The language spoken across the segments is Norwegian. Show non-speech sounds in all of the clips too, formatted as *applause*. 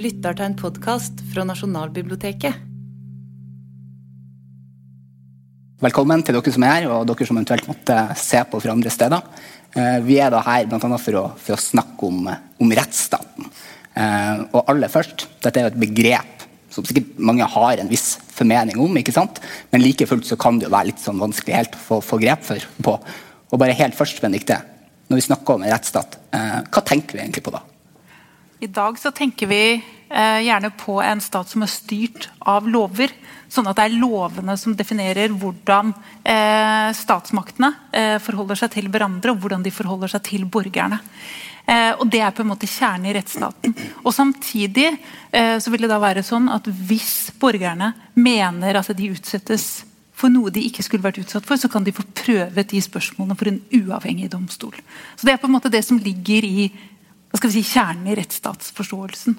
lytter til en podkast fra Nasjonalbiblioteket. Velkommen til dere som er her, og dere som eventuelt måtte se på fra andre steder. Eh, vi er da her annet for å, for å snakke om, om rettsstaten. Eh, og aller først, dette er jo et begrep som sikkert mange har en viss formening om, ikke sant? men like fullt så kan det jo være litt sånn vanskelig helt å få, få grep for, på. Og bare helt først, Benedikte, når vi snakker om en rettsstat, eh, hva tenker vi egentlig på da? I dag så tenker vi gjerne på en stat som er styrt av lover. Sånn at det er lovene som definerer hvordan eh, statsmaktene eh, forholder seg til hverandre, og hvordan de forholder seg til borgerne. Eh, og Det er på en måte kjernen i rettsstaten. Og Samtidig eh, så vil det da være sånn at hvis borgerne mener at de utsettes for noe de ikke skulle vært utsatt for, så kan de få prøvet de spørsmålene for en uavhengig domstol. Så Det er på en måte det som ligger i hva skal vi si, kjernen i rettsstatsforståelsen.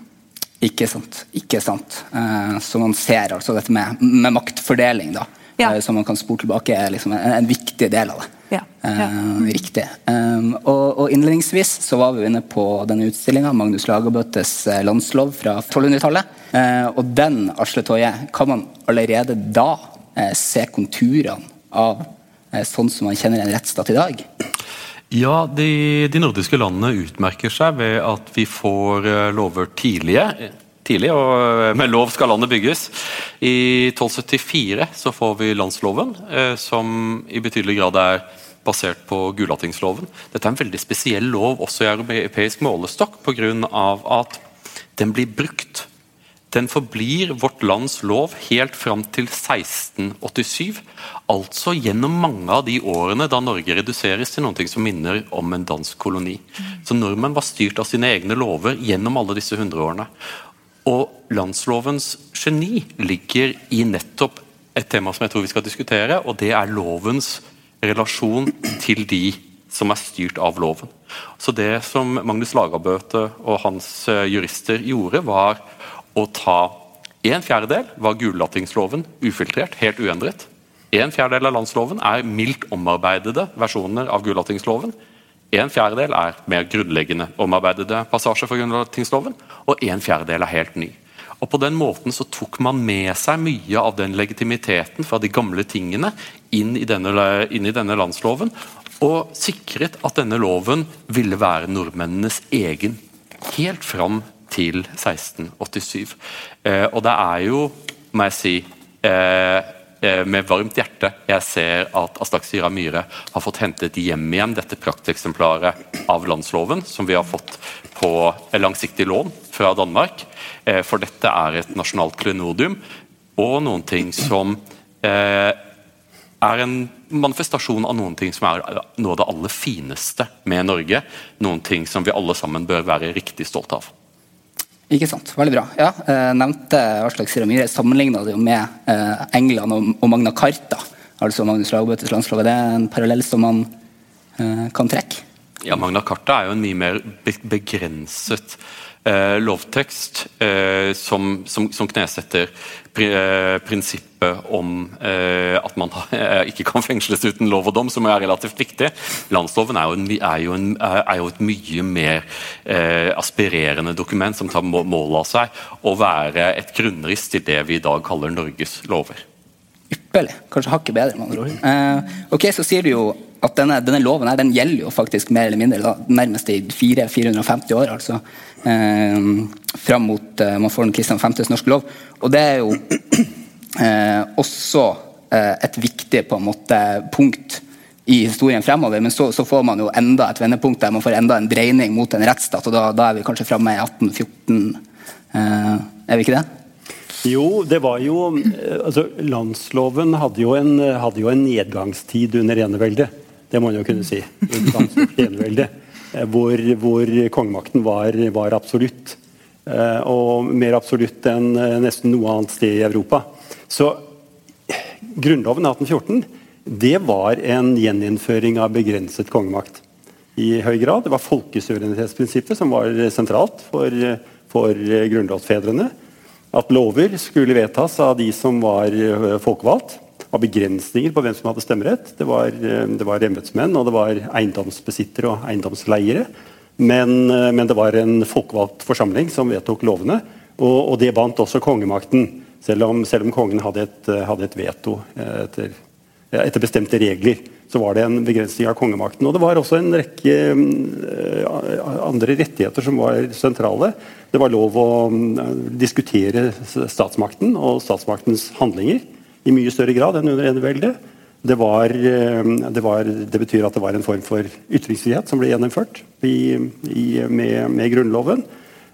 Ikke sant. ikke sant. Uh, så man ser altså dette med, med maktfordeling, da, ja. uh, som man kan spore tilbake, er liksom en, en, viktig del av det. Ja. Ja. Uh, riktig. Og, og, Innledningsvis så var vi inne på denne utstillinga, Magnus Lagerbøtes landslov fra 1200-tallet. og den Asle Toje, kan man allerede da se konturene av sånn som man kjenner en rettsstat i dag? Ja, de, de, nordiske landene utmerker seg ved at vi får eh, lover tidlige. Tidlig, og eh, Med lov skal landet bygges. I 1274 så får vi landsloven, eh, som i betydelig grad er basert på Gulatingsloven. Dette er en veldig spesiell lov også i europeisk målestokk pga. at den blir brukt den forblir vårt lands lov helt fram til 1687. Altså gjennom mange av de årene da Norge reduseres til noe som minner om en dansk koloni. Så nordmenn var styrt av sine egne lover gjennom alle disse hundreårene. Og landslovens geni ligger i nettopp et tema som jeg tror vi skal diskutere, og det er lovens relasjon til de som er styrt av loven. Så Det som Magnus Lagerbøte og hans eh, jurister gjorde, var å ta en fjerdedel var Gulatingsloven ufiltrert, helt uendret. En fjerdedel av landsloven er mildt omarbeidede versjoner av Gulatingsloven. En fjerdedel er mer grunnleggende omarbeidede passasjer fra Gulatingsloven, og en fjerdedel er helt ny. Og På den måten så tok man med seg mye av den legitimiteten fra de gamle tingene inn i denne, inn i denne landsloven, og sikret at denne loven ville være nordmennenes egen. Helt fram til 1687. Eh, og det er jo, må jeg si, eh, eh, med varmt hjerte jeg ser at Aslak Sira Myhre har fått hentet hjem igjen dette prakteksemplaret av landsloven, som vi har fått på langsiktig lån fra Danmark. For dette er et nasjonalt klenodium, og noen ting som er en manifestasjon av noen ting som er noe av det aller fineste med Norge. Noen ting som vi alle sammen bør være riktig stolte av. Ikke sant. Veldig bra. Ja, jeg nevnte Aslak Sira Myhre. Sammenligna det jo med eh, England og, Magna Carta. Altså Magnus Lagerbøtes landslag. Er det en parallell som man eh, kan trekke? Ja, Magna Carta er jo en mye mer begrenset eh, lovtekst eh, som, som, som, knesetter eh, prinsippet om eh, at man eh, ikke kan fengsles uten lov og dom, som er relativt viktig. Landsloven er jo, en, er jo, en, er jo et mye mer eh, aspirerende dokument som tar mål av seg å være et grunnriss til det vi i dag kaller Norges lover. Ypperlig. Kanskje hakket bedre, med andre ord. Eh, ok, Så sier du jo at denne, denne loven her, den gjelder jo faktisk mer eller mindre nærmest i 450 år. altså eh, Fram mot eh, man får den Kristian 5.s norske lov. Og det er jo eh, også eh, et viktig på en måte punkt i historien fremover, men så, så, får man jo enda et vendepunkt der man får enda en dreining mot en rettsstat, og da, da er vi kanskje framme i 1814. Eh, er vi ikke det? Jo, det var jo eh, altså, Landsloven hadde jo, en, hadde jo en nedgangstid under eneveldet. Det må man jo kunne si. Enevelde, eh, hvor, hvor kongemakten var, var, absolutt. Eh, og mer absolutt enn nesten noe annet sted i Europa. Så Grunnloven 1814 det var en gjeninnføring av begrenset kongemakt. i høy grad. Det var folkesuverenitetsprinsippet som var sentralt for, for grunnlovsfedrene. At lover skulle vedtas av de som var eh, folkevalgt. Av begrensninger på hvem som hadde stemmerett. Det var, eh, det var embetsmenn, og det var eiendomsbesittere og eiendomsleiere. Men, eh, men, det var en folkevalgt forsamling som vedtok lovene. Og, og det bandt også kongemakten, selv om, selv om kongen hadde et, hadde et veto eh, etter, etter, bestemte regler. Så var det en begrensning av kongemakten. Og det var også en rekke uh, andre rettigheter som var sentrale. Det var lov å uh, diskutere statsmakten og statsmaktens handlinger i mye større grad enn under eneveldet. Det, var, det, var, det, betyr at det var en form for ytringsfrihet som ble gjennomført i, i, med, med Grunnloven.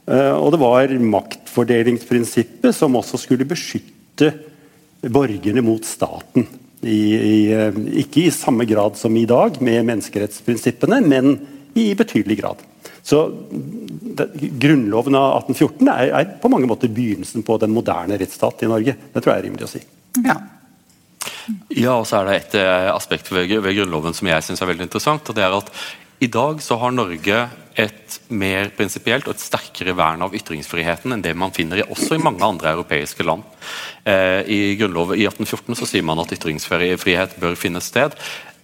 Eh, og det var maktfordelingsprinsippet som også skulle beskytte borgerne mot staten. I, i, eh, ikke i samme grad som i dag med menneskerettsprinsippene, men i betydelig grad. Så det, Grunnloven av 1814 er, er, på mange måter begynnelsen på den moderne rettsstat i Norge. Det tror jeg er rimelig å si. Ja. Ja, og så er det et eh, aspekt ved, ved Grunnloven som jeg synes er veldig interessant. og det er at I dag så har Norge et mer prinsipielt og et sterkere vern av ytringsfriheten enn det man finner i, også i mange andre europeiske land. Eh, I Grunnloven i 1814 så sier man at ytringsfrihet bør finne sted.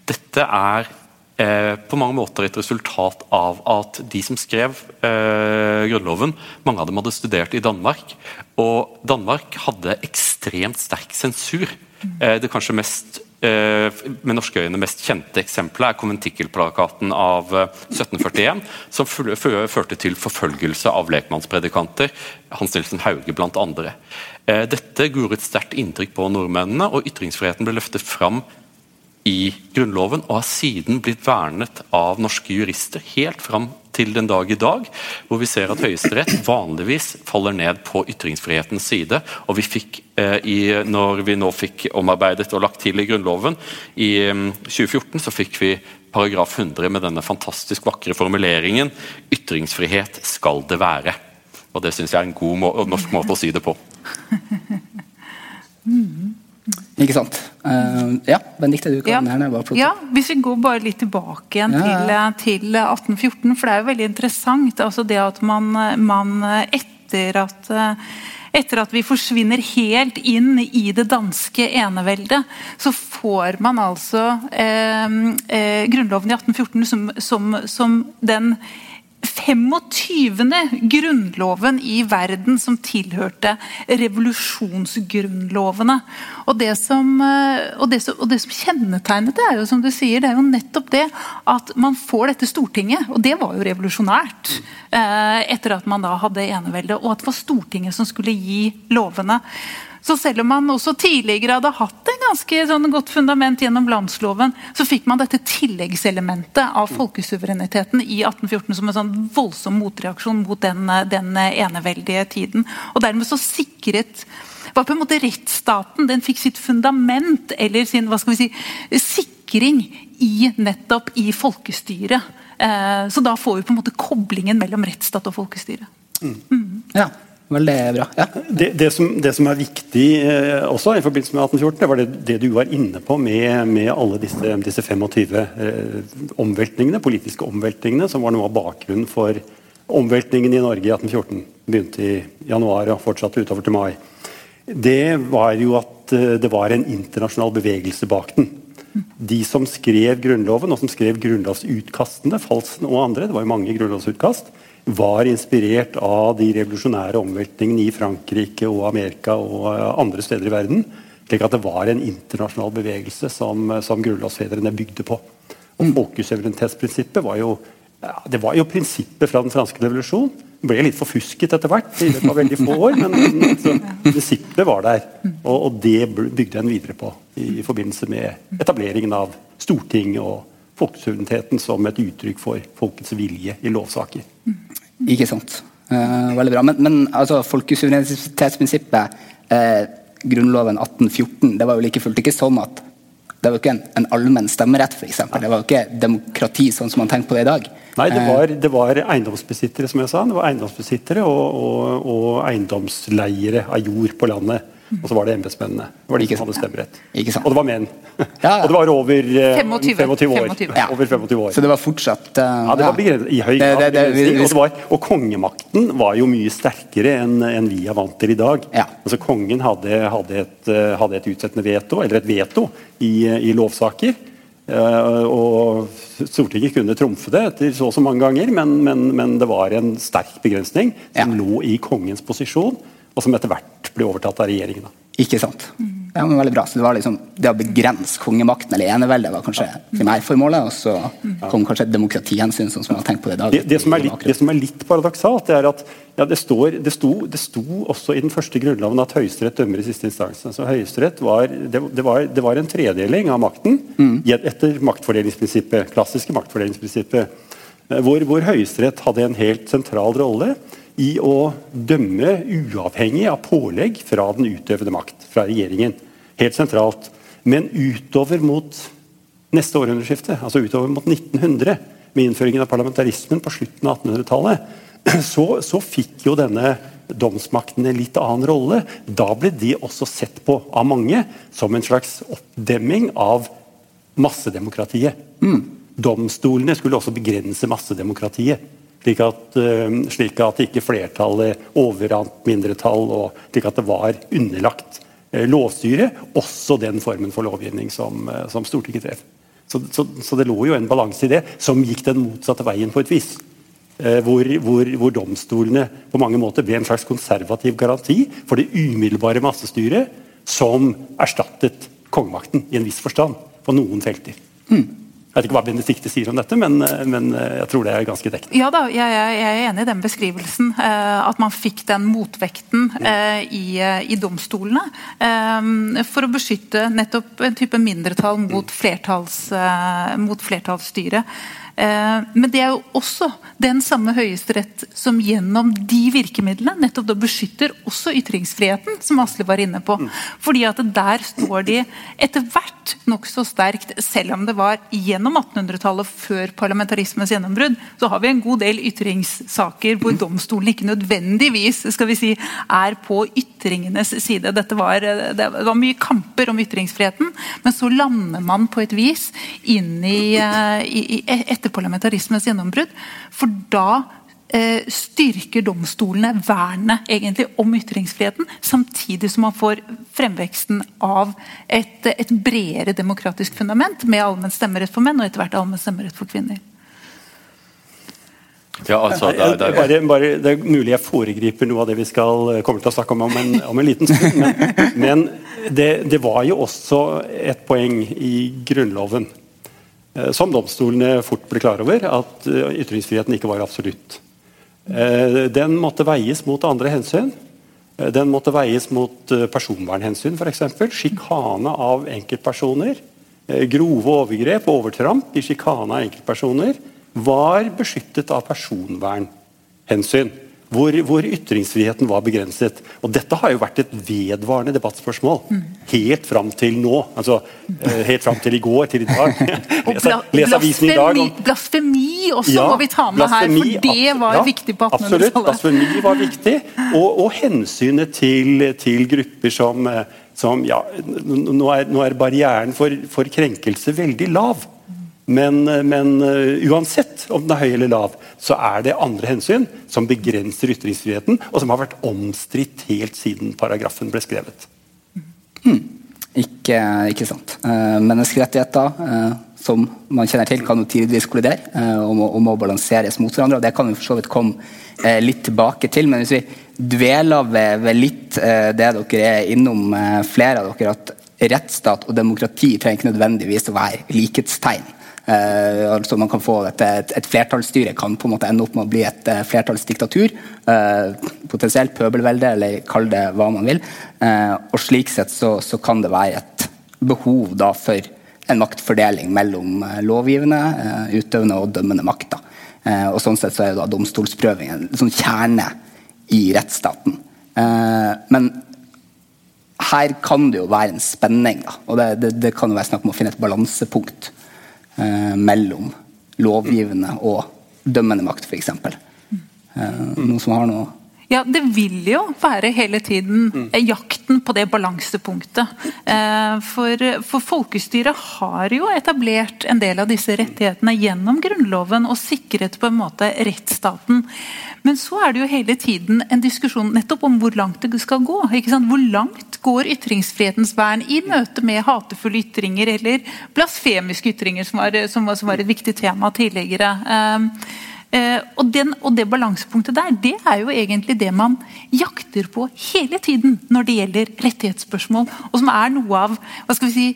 Dette er eh, på mange måter et resultat av at de som skrev eh, Grunnloven, mange av dem hadde studert i Danmark. Og Danmark hadde ekstremt sterk sensur. Eh, det kanskje mest Eh, med norske øyne mest kjente eksempelet er konventikkelplakaten av 1741, eh, som førte til forfølgelse av lekmannspredikanter. Hans Nilsen Hauge blant andre. Dette gjorde et sterkt inntrykk på nordmennene, og ytringsfriheten ble løftet fram i Grunnloven, og har siden blitt vernet av norske jurister helt fram til den dag i dag, hvor vi ser at Høyesterett vanligvis faller ned på ytringsfrihetens side. og vi fikk, eh, i, Når vi nå fikk omarbeidet og lagt til i Grunnloven i um, 2014, så fikk vi paragraf 100 med denne fantastisk vakre formuleringen 'Ytringsfrihet skal det være'. Og Det syns jeg er en god må norsk måte å si det på. *laughs* *laughs* mm. Ikke sant. Uh, ja, Benedicte, du kan ja. bare plukke. Ja, Hvis vi går bare litt tilbake igjen ja. til, til, 1814, for det er jo veldig interessant. altså det at man, man etter at etter at vi forsvinner helt inn i det danske eneveldet, så får man altså eh, eh, Grunnloven i 1814 som, som, som den 25. grunnloven i verden som tilhørte revolusjonsgrunnlovene. Og det, som, eh, og, det som, og det, som, kjennetegnet det, er jo som du sier, det er jo nettopp det at man får dette Stortinget. Og det var jo revolusjonært eh, etter at man da hadde eneveldet. og at det var Stortinget som skulle gi lovene. Så selv om man også tidligere hadde hatt en ganske sånn godt fundament gjennom landsloven, så fikk man dette tilleggselementet av folkesuvereniteten i 1814 som en sånn voldsom motreaksjon mot den, den eneveldige tiden. Og dermed så sikret var på en måte rettsstaten den fikk sitt fundament, eller sin hva skal vi si, sikring, i nettopp i folkestyret. Eh, så da får vi på en måte koblingen mellom rettsstat og folkestyre. Mm. Mm. Ja. Veldig bra. Ja. Det, det, som, det, som, er viktig eh, også i forbindelse med 1814, det var det, det du var inne på med, med alle disse, disse 25 eh, omveltningene, politiske omveltningene, som var noe av bakgrunnen for omveltningen i Norge i 1814. Begynte i januar og fortsatte utover til mai. Det var jo at eh, det var en internasjonal bevegelse bak den. De som skrev Grunnloven, og som skrev grunnlovsutkastene, Falsen og andre, det var jo mange grunnlovsutkast, var inspirert av de revolusjonære omveltningene i Frankrike og Amerika og eh, andre steder i verden. slik at det var en internasjonal bevegelse som, som grunnlovsfedrene bygde på. Og mm. Folkesuverenitetsprinsippet var jo, ja, det var jo prinsippet fra den franske revolusjon. Det ble litt forfusket etter hvert, i løpet av veldig få år, men altså, prinsippet var der. Og, og, det bygde en videre på i, i forbindelse med etableringen av Stortinget og folkesuvereniteten som et uttrykk for folkets vilje i lovsaker. Ikke sant. Eh, veldig bra. Men, men altså, folkesuverenitetsprinsippet, eh, Grunnloven 1814, det var jo like fullt ikke sånn at det var jo ikke en, en allmenn stemmerett, f.eks. Det var jo ikke demokrati sånn som man tenker på det i dag. Nei, det var, det var, eiendomsbesittere, som jeg sa. Det var eiendomsbesittere og, og, og eiendomsleiere av jord på landet. Og så var det embetsmennene. Det var de som hadde stemmerett. Og det var menn. Ja, ja. og det var over eh, 25, 25 år. 25. Ja. Over 25 år. Så det var fortsatt uh, Ja, det var begrenset, i høy grad. Det, det, det, og, var, og, kongemakten var jo mye sterkere enn en vi er vant til i dag. Altså Kongen hadde, hadde, et, eh, hadde et utsettende veto, eller et veto, i, i lovsaker. Uh, og Stortinget kunne trumfe det etter så og så mange ganger, men, men, men det var en sterk begrensning som Ja. lå i kongens posisjon, og som etter hvert ble overtatt av regjeringen. Ikke sant? Ja, men veldig bra. Så det var liksom det å begrense kongemakten eller eneveldet var kanskje primærformålet, og så kom kanskje et demokratihensyn, sånn som man har tenkt på det i dag. Det, det, som er litt, det som er litt paradoksalt, det er at ja, det, står, det, sto, det sto også i den første grunnloven at Høyesterett dømmer i siste instans. Altså, Høyesterett var, det, det, var, det var en tredeling av makten mm. etter maktfordelingsprinsippet, klassiske maktfordelingsprinsippet, eh, hvor, hvor Høyesterett hadde en helt sentral rolle i å dømme uavhengig av pålegg fra den utøvende makt, fra regjeringen. Helt sentralt. Men utover mot neste århundreskifte, altså utover mot 1900, med innføringen av parlamentarismen på slutten av 1800-tallet, *clears throat* så, så fikk jo denne domsmakten en litt annen rolle. Da ble de også sett på av mange som en slags oppdemming av massedemokratiet. Domstolene skulle også begrense massedemokratiet. Slik at, eh, slik at ikke flertallet overrant mindretall, og slik at det var underlagt lovstyret, også den formen for lovgivning som, eh, som Stortinget drev. Så, så, så det lå jo en balanse i det, som gikk den motsatte veien på et vis. Eh, hvor, hvor, hvor domstolene på mange måter ble en slags konservativ garanti for det umiddelbare massestyret som erstattet kongemakten i en viss forstand på noen felter. Jeg vet ikke hva Benedicte sier om dette, men, men eh, jeg tror det er ganske dekkende. Ja da, jeg, jeg er enig i den beskrivelsen. Eh, at man fikk den motvekten eh, i, i domstolene. For å beskytte nettopp en type mindretall mot, flertalls, eh, mot flertallsstyret. Eh, men det er jo også den samme Høyesterett som gjennom de virkemidlene nettopp da beskytter også ytringsfriheten, som Asle var inne på. Fordi at der står de etter hvert nokså sterkt, selv om det var gjennom 1800-tallet, før parlamentarismens gjennombrudd, så har vi en god del ytringssaker hvor domstolen ikke nødvendigvis skal vi si, er på ytringenes side. Dette var, det var mye kamper om ytringsfriheten, men så lander man på et vis inn i, i, i, i etter parlamentarismens gjennombrudd. For da eh, styrker domstolene vernet egentlig om ytringsfriheten, samtidig som man får fremveksten av et, et bredere demokratisk fundament med allmenn stemmerett for menn og etter hvert allmenn stemmerett for kvinner. Ja, altså, det, er- det, er- Bare, bare, det er mulig jeg foregriper noe av det vi skal kommer til å snakke om om en, om en liten stund. Men, men det, det var jo også et poeng i Grunnloven, eh, som domstolene fort ble klar over, at eh, ytringsfriheten ikke var absolutt. Eh, Den måtte veies mot andre hensyn. Eh, Den måtte veies mot eh, personvernhensyn, f.eks. Sjikane av enkeltpersoner. eh, Grove overgrep og overtramp i sjikane av enkeltpersoner var beskyttet av personvernhensyn. Hvor, hvor ytringsfriheten var begrenset. Og Dette har jo vært et vedvarende debattspørsmål helt fram til nå. Altså eh, helt fram til i går, til i dag. *laughs* *laughs* Les, les avisen i dag. om- blasfemi også ja, må vi ta med her, for det var ja, viktig på 1800-tallet. Absolutt. Blasfemi var viktig. Og, og hensynet til, til grupper som, eh, som ja, nå, er, nå er barrieren for, for krenkelse veldig lav. Men, eh, men eh, uansett om den er høy eller lav, så er det andre hensyn som begrenser ytringsfriheten, og som har vært omstridt helt siden paragrafen ble skrevet. Ikke, ikke sant. Eh, menneskerettigheter, som man kjenner til, kan jo tidvis kollidere og, må, og må balanseres mot hverandre. og Det kan vi for så vidt komme litt tilbake til. Men hvis vi dveler ved, ved litt det dere er innom, flere av dere, at rettsstat og demokrati trenger ikke nødvendigvis å være likhetstegn. Eh, altså man kan få et, et, et flertallsstyre kan på en måte ende opp med å bli et eh, flertallsdiktatur. Eh, potensielt pøbelvelde, eller kall det hva man vil. Og slik sett så, så kan det være et behov da for en maktfordeling mellom lovgivende, utøvende og dømmende makter. Eh, og sånn sett så er jo da domstolsprøving en sånn kjerne i rettsstaten. Men her kan det jo være en spenning, da. Og det, det, det kan jo være snakk om å finne et balansepunkt eh, mellom lovgivende og dømmende makt, f.eks. Eh, noen som har noe Ja, det vil jo være hele tiden eh, jakten på det balansepunktet. Eh, For, for folkestyret har jo etablert en del av disse rettighetene gjennom Grunnloven og sikret på en måte rettsstaten. Men så er det jo hele tiden en diskusjon nettopp om hvor langt det skal gå. ikke sant? Hvor langt går ytringsfrihetens vern i møte med hatefulle ytringer eller blasfemiske ytringer, som var, som var, som var et viktig tema tidligere. Um, uh, og, den, og, det balansepunktet der, det er jo egentlig det man jakter på hele tiden når det gjelder rettighetsspørsmål, og som er noe av hva skal vi si,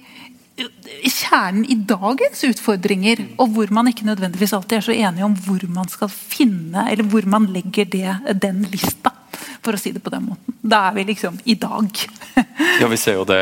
kjernen i dagens utfordringer, og hvor man ikke nødvendigvis alltid er så enige om hvor man skal finne, eller hvor man legger det, den lista for å si det på den måten. Da er vi liksom i dag. ja, vi ser jo det,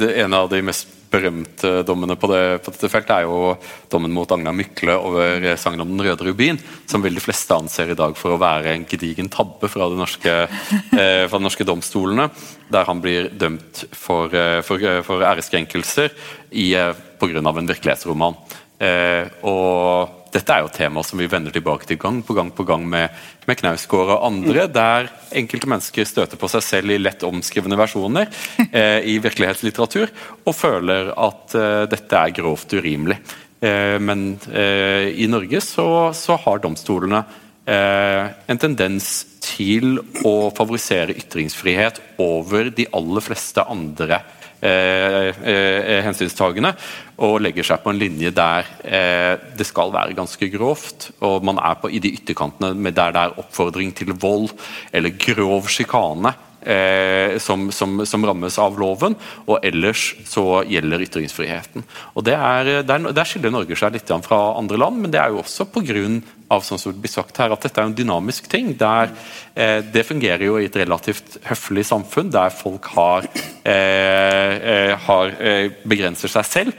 det En av de mest berømte dommene på, det, på, dette feltet er jo dommen mot Agna Mykle over sangen om Den røde rubin, som vel de fleste anser i dag for å være en gedigen tabbe fra, norske, eh, fra de norske domstolene, der han blir dømt for, eh, for, eh, for æreskrenkelser eh, pga. en virkelighetsroman. Eh, og dette er jo tema som vi vender tilbake til gang på gang på gang med, med Knausgård og andre, mm. der enkelte mennesker støter på seg selv i lett omskrivende versjoner *laughs* eh, i virkelighetslitteratur, og føler at eh, dette er grovt urimelig. Eh, men eh, i Norge så, så har domstolene eh, en tendens til å favorisere ytringsfrihet over de aller fleste andre eh, hensynstagende, og legger seg på en linje der eh, det skal være ganske grovt. Og man er på, i de ytterkantene der det er oppfordring til vold eller grov sjikane. Eh, som, som, som, rammes av loven, og ellers så gjelder ytringsfriheten. Og er, der skiller Norge seg litt fra andre land, men det er jo også pga av sånn som det blir sagt her, at dette er en dynamisk ting. der eh, Det fungerer jo i et relativt høflig samfunn, der folk har, eh, eh har eh, begrenser seg selv.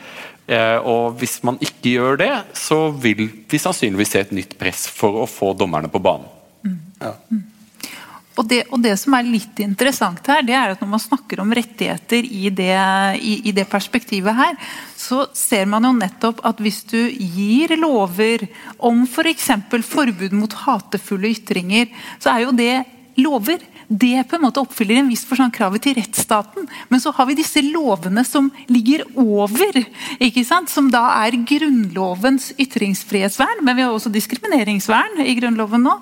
Eh, og Hvis man ikke gjør det, så vil vi sannsynligvis se et nytt press for å få dommerne på banen. Mm. Ja. Og det, og det, som er litt interessant her, det er at når man snakker om rettigheter i det, i, i det, perspektivet her, så ser man jo nettopp at hvis du gir lover om f.eks. For forbud mot hatefulle ytringer, så er jo det lover det på en måte oppfyller en viss forstand kravet til rettsstaten. Men så har vi disse lovene som ligger over, ikke sant? som da er Grunnlovens ytringsfrihetsvern. Men vi har også diskrimineringsvern i Grunnloven nå.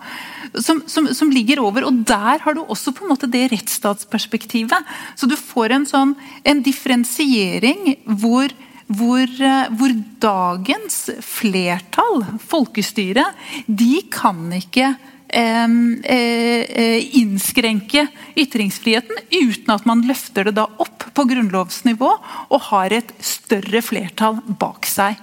Som, som, som, ligger over. Og der har du også på en måte det rettsstatsperspektivet. Så du får en sånn en differensiering hvor hvor, eh, hvor, dagens flertall, folkestyret, de kan ikke innskrenke ytringsfriheten uten at man løfter det da opp på grunnlovsnivå og har et større flertall bak seg.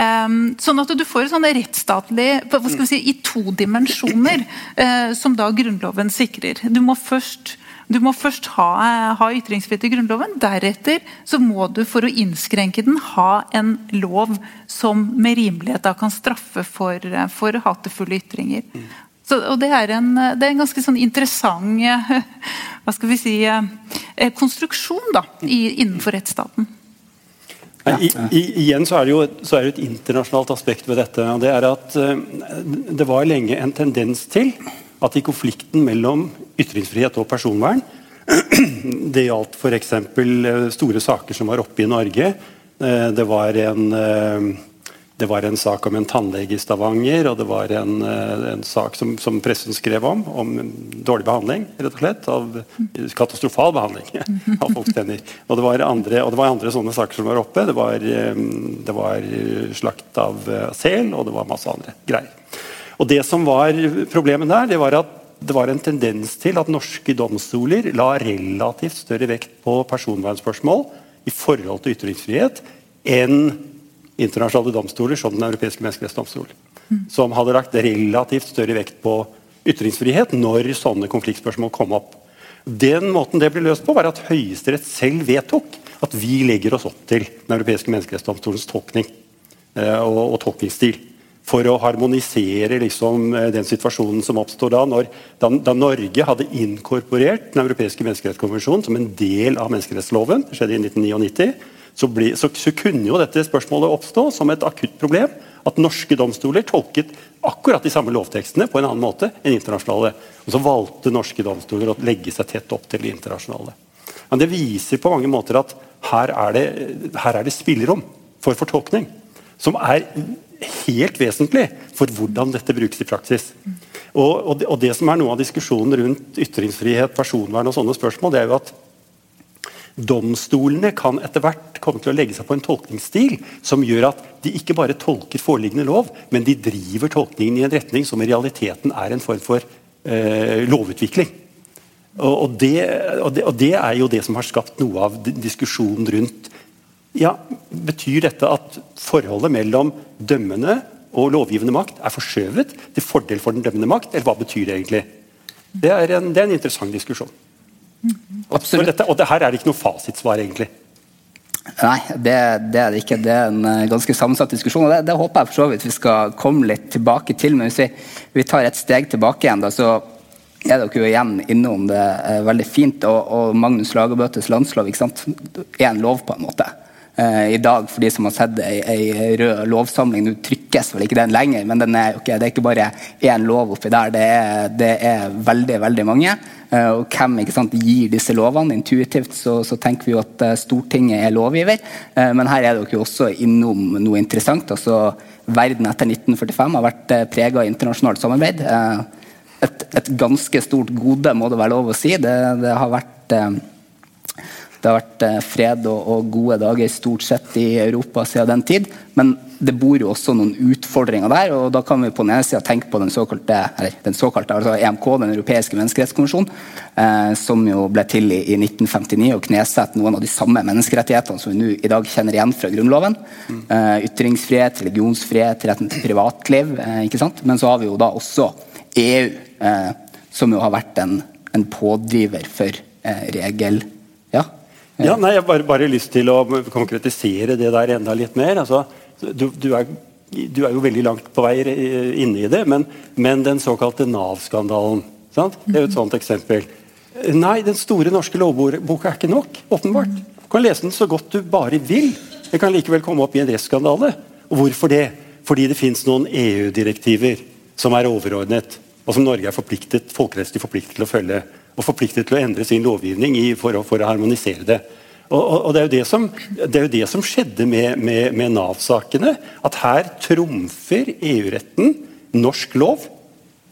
Sånn at du får et sånn rettsstatlig hva skal vi si, i to dimensjoner, uh, som da Grunnloven sikrer. Du må først, du må først ha, ha, ytringsfrihet i Grunnloven. Deretter så må du for å innskrenke den ha en lov som med rimelighet da kan straffe for, for hatefulle ytringer. Så, og det er, en, det er en ganske sånn interessant *laughs* hva skal vi si, eh, konstruksjon da, i, innenfor rettsstaten. I, i, igjen så er, det jo et, så er det et internasjonalt aspekt ved dette. og det er at uh, Det var lenge en tendens til at i konflikten mellom ytringsfrihet og personvern *clears throat* Det gjaldt f.eks. Uh, store saker som var oppe i Norge. Det var en det var en sak om en tannlege i Stavanger, og det var en, eh, en sak som, som, pressen skrev om, om dårlig behandling, rett og slett. Av katastrofal behandling *laughs* av folks tenner. Og det, var andre, og det var andre sånne saker som var oppe. Det var, eh, det var slakt av eh, sel, og det var masse andre greier. Og Det som var problemet der, det var at det var en tendens til at norske domstoler la relativt større vekt på personvernspørsmål i forhold til ytringsfrihet enn internasjonale domstoler, som Den europeiske menneskerettsdomstol, mm. som hadde lagt relativt større vekt på ytringsfrihet når sånne konfliktspørsmål kom opp. Den måten det ble løst på, var at Høyesterett selv vedtok at vi legger oss opp til Den europeiske menneskerettsdomstolens tolkning eh, og, og, tolkningsstil. For å harmonisere liksom, eh, den situasjonen som oppsto da, da, da Norge hadde inkorporert Den europeiske menneskerettskonvensjonen som en del av menneskerettsloven. Det skjedde i 1999 så, ble, så, så, kunne jo dette spørsmålet oppstå som et akutt problem. At norske domstoler tolket akkurat de samme lovtekstene på en annen måte enn internasjonale. Og så valgte norske domstoler å legge seg tett opp til de internasjonale. Men det viser på mange måter at her er det, her er det spillerom for fortolkning. Som er helt vesentlig for hvordan dette brukes i praksis. Og, og, det, og det som er noe av diskusjonen rundt ytringsfrihet, personvern og sånne spørsmål, det er jo at Domstolene kan etter hvert komme til å legge seg på en tolkningsstil som gjør at de ikke bare tolker foreliggende lov, men de driver tolkningen i en retning som i realiteten er en form for eh, lovutvikling. Og, og, det, og, det, og, det, er jo det som har skapt noe av diskusjonen rundt ja, Betyr dette at forholdet mellom dømmende og lovgivende makt er forskjøvet til fordel for den dømmende makt, eller hva betyr det egentlig? Det er en, det er en interessant diskusjon. Og, dette, og det her er det ikke noe fasitsvar, egentlig. Nei, det, det, er det ikke. Det er en uh, ganske sammensatt diskusjon. og det, det, håper jeg for så vidt vi skal komme litt tilbake til. Men hvis vi, vi tar et steg tilbake igjen, da, så er dere jo igjen innom det uh, veldig fint. Og, og Magnus Lagerbøtes landslov ikke sant? er en lov, på en måte. Uh, I dag, for de som har sett ei, ei rød lovsamling, nå trykkes vel ikke den lenger, men den er okay, det er ikke bare én lov oppi der, det er, det er veldig, veldig mange. Eh, og hvem sant, gir disse lovene. Intuitivt så, så, tenker vi jo at eh, Stortinget er lovgiver, eh, men her er dere jo også innom noe interessant. altså Verden etter 1945 har vært prega av internasjonalt samarbeid. Et, et, ganske stort gode, må det være lov å si. Det, det har vært det har vært eh, fred og, og, gode dager stort sett i Europa siden den tid. Men det bor jo også noen utfordringer der. og Da kan vi på den ene sida tenke på den såkalte, eller den såkalte altså EMK, den europeiske menneskerettskonvensjonen, eh, som jo ble til i, i 1959 og knesetter noen av de samme menneskerettighetene som vi nå i dag kjenner igjen fra Grunnloven. Eh, ytringsfrihet, religionsfrihet, retten til privatliv. Eh, ikke sant? Men så har vi jo da også EU, eh, som jo har vært en, en pådriver for eh, regel ja, nei, Jeg har bare, bare, lyst til å konkretisere det der enda litt mer. Altså, du, du, er, du, er, jo veldig langt på vei inne i det, men, men den såkalte Nav-skandalen Det er jo et sånt eksempel. Nei, den store norske lovboka er ikke nok. åpenbart. Du kan lese den så godt du bare vil. Det kan likevel komme opp i en rettsskandale. Og hvorfor det? Fordi det fins noen EU-direktiver som er overordnet, og som Norge er forpliktet, folkerettslig forpliktet til å følge og forpliktet til å endre sin lovgivning i, for, å, for, å, harmonisere det. Og, og, og det, er det, som, det er jo det som skjedde med, med, med Nav-sakene. At her trumfer EU-retten norsk lov.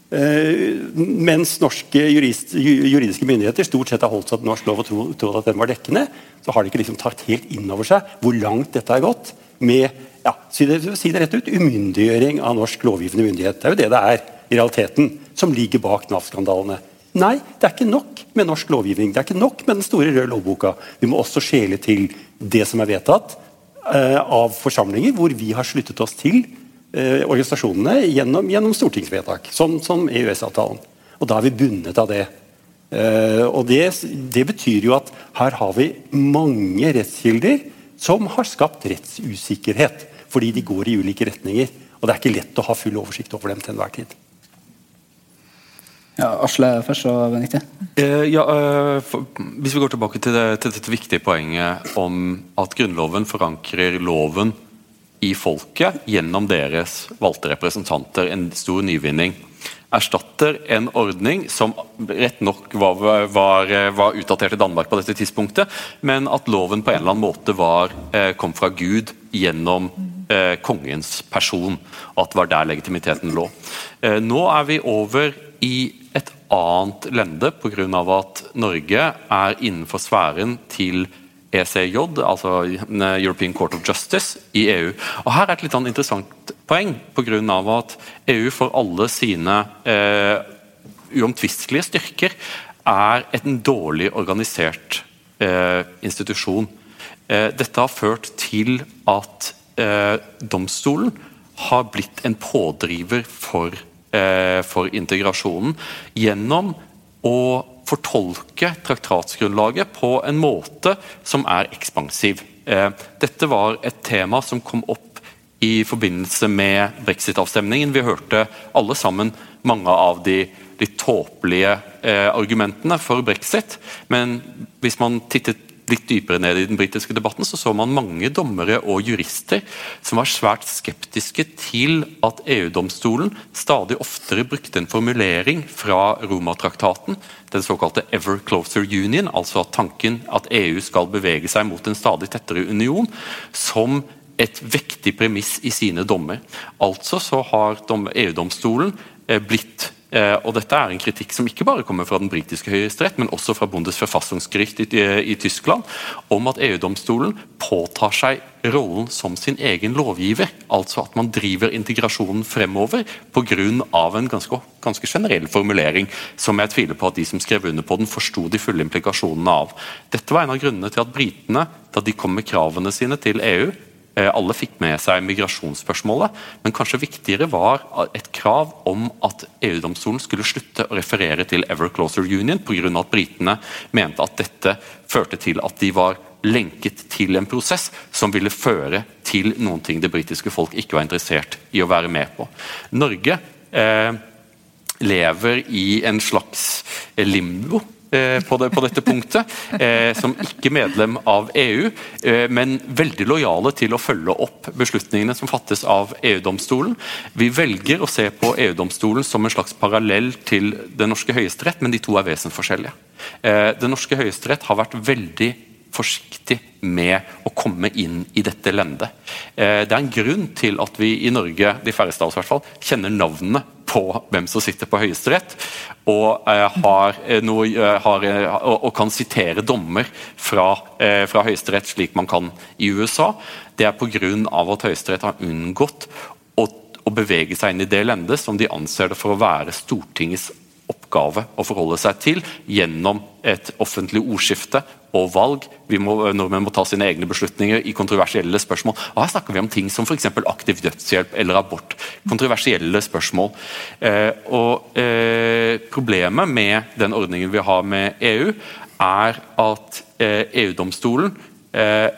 Uh, mens norske jurist, juridiske myndigheter stort sett har holdt seg til norsk lov og trodd tro at den var dekkende, så har de ikke liksom tatt helt inn over seg hvor langt dette har gått med ja, si det, si det rett ut, umyndiggjøring av norsk lovgivende myndighet. Det er jo det det er i realiteten, som ligger bak Nav-skandalene. Nei, det er ikke nok med norsk lovgivning. Det er ikke nok med den store røde lovboka. Vi må også skjele til det som er vedtatt eh, av forsamlinger hvor vi har sluttet oss til eh, organisasjonene gjennom, gjennom, stortingsvedtak, sånn som EØS-avtalen. Og da er vi bundet av det. Eh, og det, det, betyr jo at her har vi mange rettskilder som har skapt rettsusikkerhet, fordi de går i ulike retninger. Og det er ikke lett å ha full oversikt over dem til enhver tid. Ja, Asle først, og Benedicte. Eh, ja, eh, for, hvis vi går tilbake til, det, til dette viktige poenget om at Grunnloven forankrer loven i folket gjennom deres valgte representanter, en stor nyvinning. Erstatter en ordning som rett nok var, var, var, utdatert i Danmark på dette tidspunktet, men at loven på en eller annen måte var, eh, kom fra Gud gjennom eh, kongens person, og at det var der legitimiteten lå. Eh, nå er vi over i et annet lende pga. at Norge er innenfor sfæren til ECJ, altså European Court of Justice, i EU. Og Her er et litt interessant poeng, pga. at EU for alle sine eh, uomtvistelige styrker er en dårlig organisert eh, institusjon. Eh, dette har ført til at eh, domstolen har blitt en pådriver for Eh, for integrasjonen gjennom å fortolke traktatsgrunnlaget på en måte som er ekspansiv. Eh, dette var et tema som kom opp i forbindelse med brexit-avstemningen. Vi hørte alle sammen mange av de litt tåpelige eh, argumentene for brexit. Men hvis man tittet litt dypere ned i den britiske debatten, så så man mange dommere og jurister som var svært skeptiske til at EU-domstolen stadig oftere brukte en formulering fra Romatraktaten, den såkalte 'ever closer union', altså tanken at EU skal bevege seg mot en stadig tettere union, som et vektig premiss i sine dommer. Altså så har EU-domstolen eh, blitt og dette er en kritikk som ikke bare kommer fra den britiske høyesterett, men også fra Bundesverfassungsgericht i, i, Tyskland, om at EU-domstolen påtar seg rollen som sin egen lovgiver. Altså at man driver integrasjonen fremover pga. en ganske, ganske generell formulering, som jeg tviler på at de som skrev under på den, forsto de fulle implikasjonene av. Dette var en av grunnene til at britene, da de kom med kravene sine til EU, Eh, alle fikk med seg migrasjonsspørsmålet, men kanskje viktigere var et krav om at EU-domstolen skulle slutte å referere til Ever Closer Union pga. at britene mente at dette førte til at de var lenket til en prosess som ville føre til noen ting det britiske folk ikke var interessert i å være med på. Norge eh, lever i en slags limbo Eh, på, det, på, dette punktet, eh, som ikke medlem av EU, eh, men veldig lojale til å følge opp beslutningene som fattes av EU-domstolen. Vi velger å se på EU-domstolen som en slags parallell til den norske høyesterett, men de to er vesensforskjellige. Eh, den norske høyesterett har vært veldig forsiktig med å komme inn i dette lendet. Eh, det er en grunn til at vi i Norge de færreste av oss i hvert fall, kjenner navnene på hvem som sitter på Høyesterett, og, eh, har eh, noe, har, og, kan sitere dommer fra, fra Høyesterett slik man kan i USA. Det er pga. at Høyesterett har unngått å, å bevege seg inn i det lendet som de anser det for å være Stortingets oppgave å forholde seg til gjennom et offentlig ordskifte og valg. Må, nordmenn må ta sine egne beslutninger i kontroversielle spørsmål. Og her snakker vi om ting som f.eks. aktiv dødshjelp eller abort. Kontroversielle spørsmål. Eh, og eh, Problemet med den ordningen vi har med EU, er at eh, EU-domstolen eh,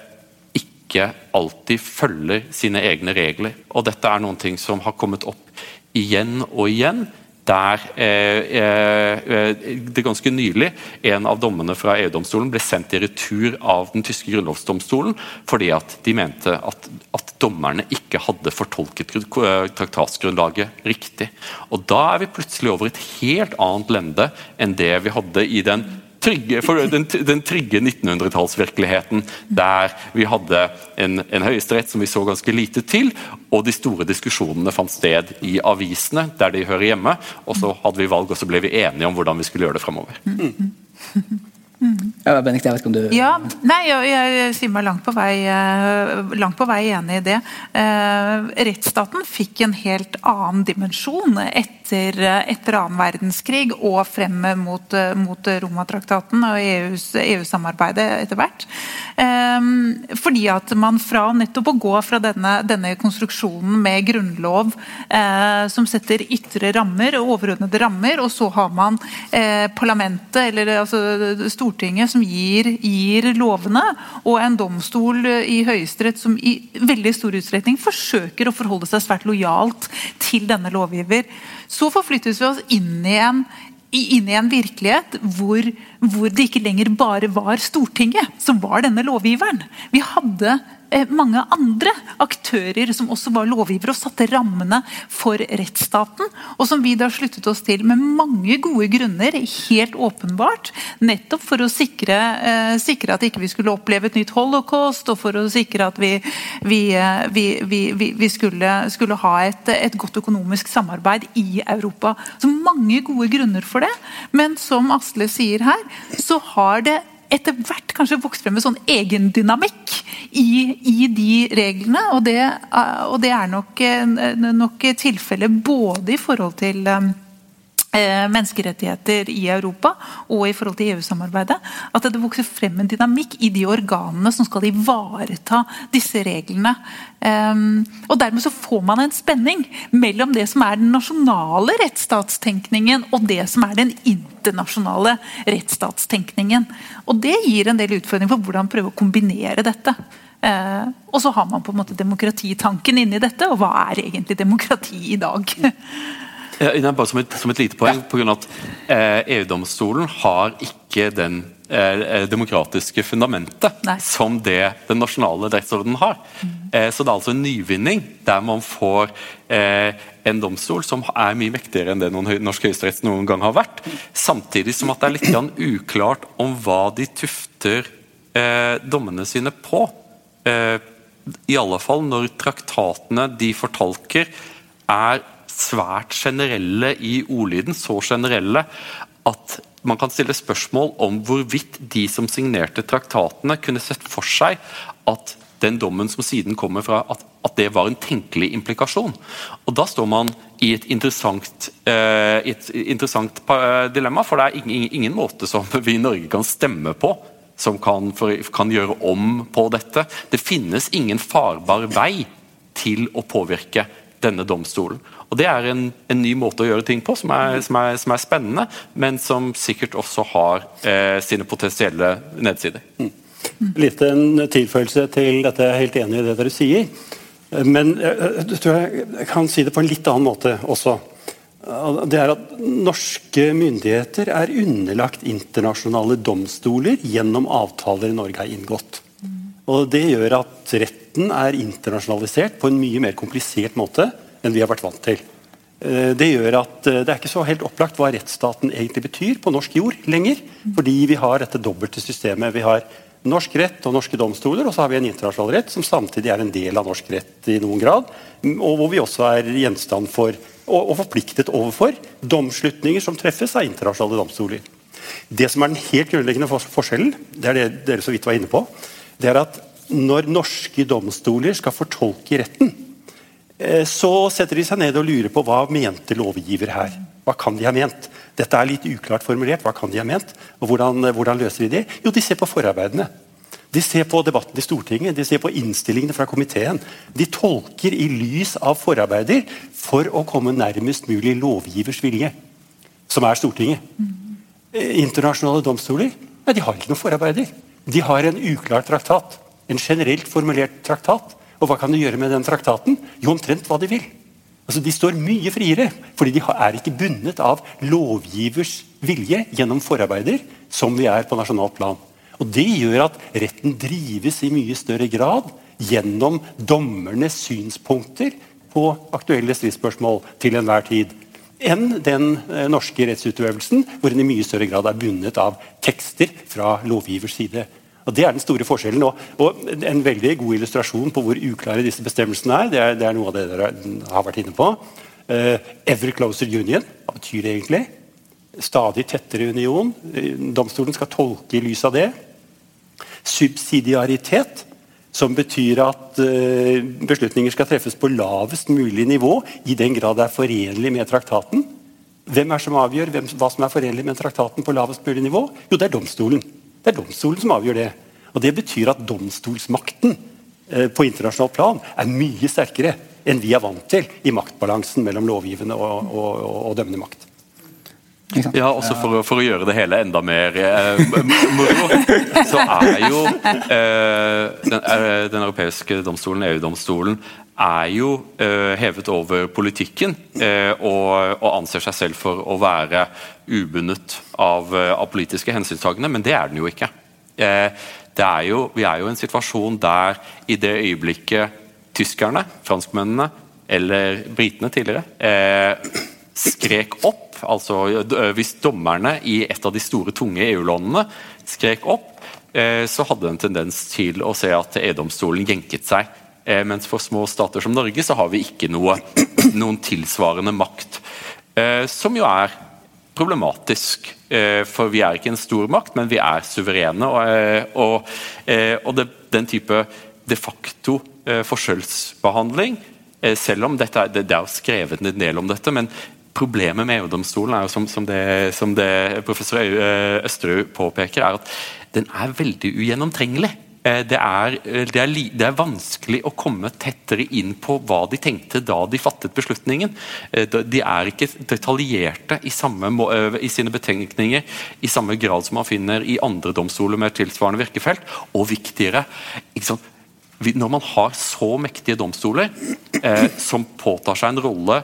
ikke alltid følger sine egne regler. Og dette er noen ting som har kommet opp igjen og igjen der eh, eh, eh, det ganske nylig en av dommene fra EU-domstolen ble sendt i retur av den tyske grunnlovsdomstolen fordi at de mente at, at dommerne ikke hadde fortolket traktatsgrunnlaget riktig. Og Da er vi plutselig over et helt annet lende enn det vi hadde i den trygge, den, den, trygge 1900-tallsvirkeligheten der vi hadde en, en høyesterett som vi så ganske lite til, og de store diskusjonene fant sted i avisene, der de hører hjemme. Og så hadde vi valg, og så ble vi enige om hvordan vi skulle gjøre det fremover. Mm. Ja, Benedikt, jeg vet ikke om du Ja, nei, jeg, jeg sier meg langt på, vei, eh, langt på vei enig i det. Eh, rettsstaten fikk en helt annen dimensjon etter, etter annen verdenskrig og frem mot, mot Romatraktaten og EU-samarbeidet EU etter hvert. Eh, fordi at man fra nettopp å gå fra denne, denne konstruksjonen med grunnlov eh, som setter ytre rammer, overordnede rammer, og så har man parlamentet, eller altså Stortinget som gir, gir, lovene, og en domstol i Høyesterett som i veldig stor utstrekning forsøker å forholde seg svært lojalt til denne lovgiver. Så forflyttes vi oss inn i en, inn i en virkelighet hvor, hvor, det ikke lenger bare var Stortinget som var denne lovgiveren. Vi hadde Eh, mange andre aktører som også var lovgivere og satte rammene for rettsstaten. Og som vi da sluttet oss til med mange gode grunner, helt åpenbart. Nettopp for å sikre, eh, sikre at ikke vi skulle oppleve et nytt holocaust, og for å sikre at vi, vi, eh, vi, vi skulle, skulle, ha et, et, godt økonomisk samarbeid i Europa. Så mange gode grunner for det. Men som Asle sier her, så har det etter hvert kanskje vokst frem en sånn egendynamikk i, i de reglene. Og det, og det er nok, nok tilfellet både i forhold til Eh, menneskerettigheter i Europa og i forhold til EU-samarbeidet. At det vokser frem en dynamikk i de organene som skal ivareta disse reglene. Ehm, og Dermed så får man en spenning mellom det som er den nasjonale rettsstatstenkningen og det som er den internasjonale rettsstatstenkningen. Og Det gir en del utfordringer for hvordan prøve å kombinere dette. Eh, og så har man på en måte demokratitanken inni dette, og hva er egentlig demokrati i dag? *laughs* Ja, bare som et, som et, lite poeng, på grunn av at eh, EU-domstolen har ikke den eh, eh, demokratiske fundamentet Nei. som det den nasjonale rettsordenen har. Mm. Eh, så det er altså en nyvinning der man får eh, en domstol som er mye mektigere enn det noen norsk høyesterett noen gang har vært. Samtidig som at det er litt uklart om hva de tufter eh, dommene sine på. I alle fall når traktatene de fortolker, er svært generelle i ordlyden. Så generelle at man kan stille spørsmål om hvorvidt de som signerte traktatene, kunne sett for seg at den dommen som siden kommer fra, at, at det var en tenkelig implikasjon. Og Da står man i et interessant, eh, et interessant dilemma, for det er ingen, ingen, måte som *laughs* vi i Norge kan stemme på som kan, for, kan gjøre om på dette. Det finnes ingen farbar vei til å påvirke denne domstolen. Og Det er en, en, ny måte å gjøre ting på som er, som, er, som er, spennende, men som sikkert også har eh, sine potensielle nedsider. Mm. Litt en tilføyelse til dette, jeg er helt enig i det dere sier. Men jeg, jeg tror jeg kan si det på en litt annen måte også. Det er at Norske myndigheter er underlagt internasjonale domstoler gjennom avtaler Norge har inngått. Og Det gjør at retten er internasjonalisert på en mye mer komplisert måte enn vi har vært vant til. Eh, det gjør at eh, det er ikke så helt opplagt hva rettsstaten egentlig betyr på norsk jord lenger. Fordi vi har dette dobbelte systemet. Vi har norsk rett og norske domstoler, og så har vi en internasjonal rett som samtidig er en del av norsk rett i noen grad. Og hvor vi også er gjenstand for, og, forpliktet overfor, domslutninger som treffes av internasjonale domstoler. Det som er den helt grunnleggende forskjellen, det er det dere så vidt var inne på, det er at når norske domstoler skal fortolke retten, så setter de seg ned og lurer på hva mente lovgiver her. Hva kan de ha ment? Dette er litt uklart formulert. Hva kan de ha ment? Og hvordan, eh, hvordan løser de det? Jo, de ser på forarbeidene. De ser på debatten i Stortinget, de ser på innstillingene fra komiteen. De tolker i lys av forarbeider for å komme nærmest mulig lovgivers vilje, som er Stortinget. Mm. Internasjonale domstoler nei, de har ikke noen forarbeider. De har en uklar traktat. En generelt formulert traktat og hva kan du gjøre med den traktaten? Jo, omtrent hva de vil. Altså, De står mye friere, fordi de er ikke bundet av lovgivers vilje gjennom forarbeider, som vi er på nasjonalt plan. Og Det gjør at retten drives i mye større grad gjennom dommernes synspunkter på aktuelle stridsspørsmål til enhver tid enn den eh, norske rettsutøvelsen, hvor en i mye større grad er bundet av tekster fra lovgivers side. Og Det er den store forskjellen. Og, og, En veldig god illustrasjon på hvor uklare disse bestemmelsene er, det er, det er noe av det dere har vært inne på. Uh, ever closer union, hva betyr det egentlig? Stadig tettere union. Eh, domstolen skal tolke i lys av det. Subsidiaritet, som betyr at uh, beslutninger skal treffes på lavest mulig nivå, i den grad det er forenlig med traktaten. Hvem er som avgjør hvem, hva som er forenlig med traktaten på lavest mulig nivå? Jo, det er domstolen. Det er domstolen som avgjør det. Og Det betyr at domstolsmakten eh, på internasjonalt plan er mye sterkere enn vi er vant til i maktbalansen mellom lovgivende og, og, og, og dømmende makt. Ja, også for, for, å gjøre det hele enda mer eh, moro, så er jo eh, den, er, den, europeiske domstolen, EU-domstolen, er jo eh, hevet over politikken eh, og, og, anser seg selv for å være ubundet av, eh, av politiske hensynstagende, men det er den jo ikke. Er jo, vi er jo i en situasjon der i det øyeblikket tyskerne, franskmennene eller britene tidligere skrek opp altså Hvis dommerne i et av de store, tunge EU-landene skrek opp, så hadde det en tendens til å se at EU-domstolen jenket seg. Mens for små stater som Norge så har vi ikke noe, noen tilsvarende makt. Som jo er problematisk. For vi er ikke en stor makt, men vi er suverene. Og, og, og det, den type de facto forskjellsbehandling selv om dette, det, det er skrevet en del om dette, men Problemet med EU-domstolen er jo som, som, det, som det professor eh, Østerud påpeker, er at den er veldig ugjennomtrengelig. Eh, det er, eh, det, er, det er, vanskelig å komme tettere inn på hva de tenkte da de fattet beslutningen. De er ikke detaljerte i, samme, i sine betenkninger i samme grad som man finner i andre domstoler med tilsvarende virkefelt. Og viktigere Når man har så mektige domstoler eh, som påtar seg en rolle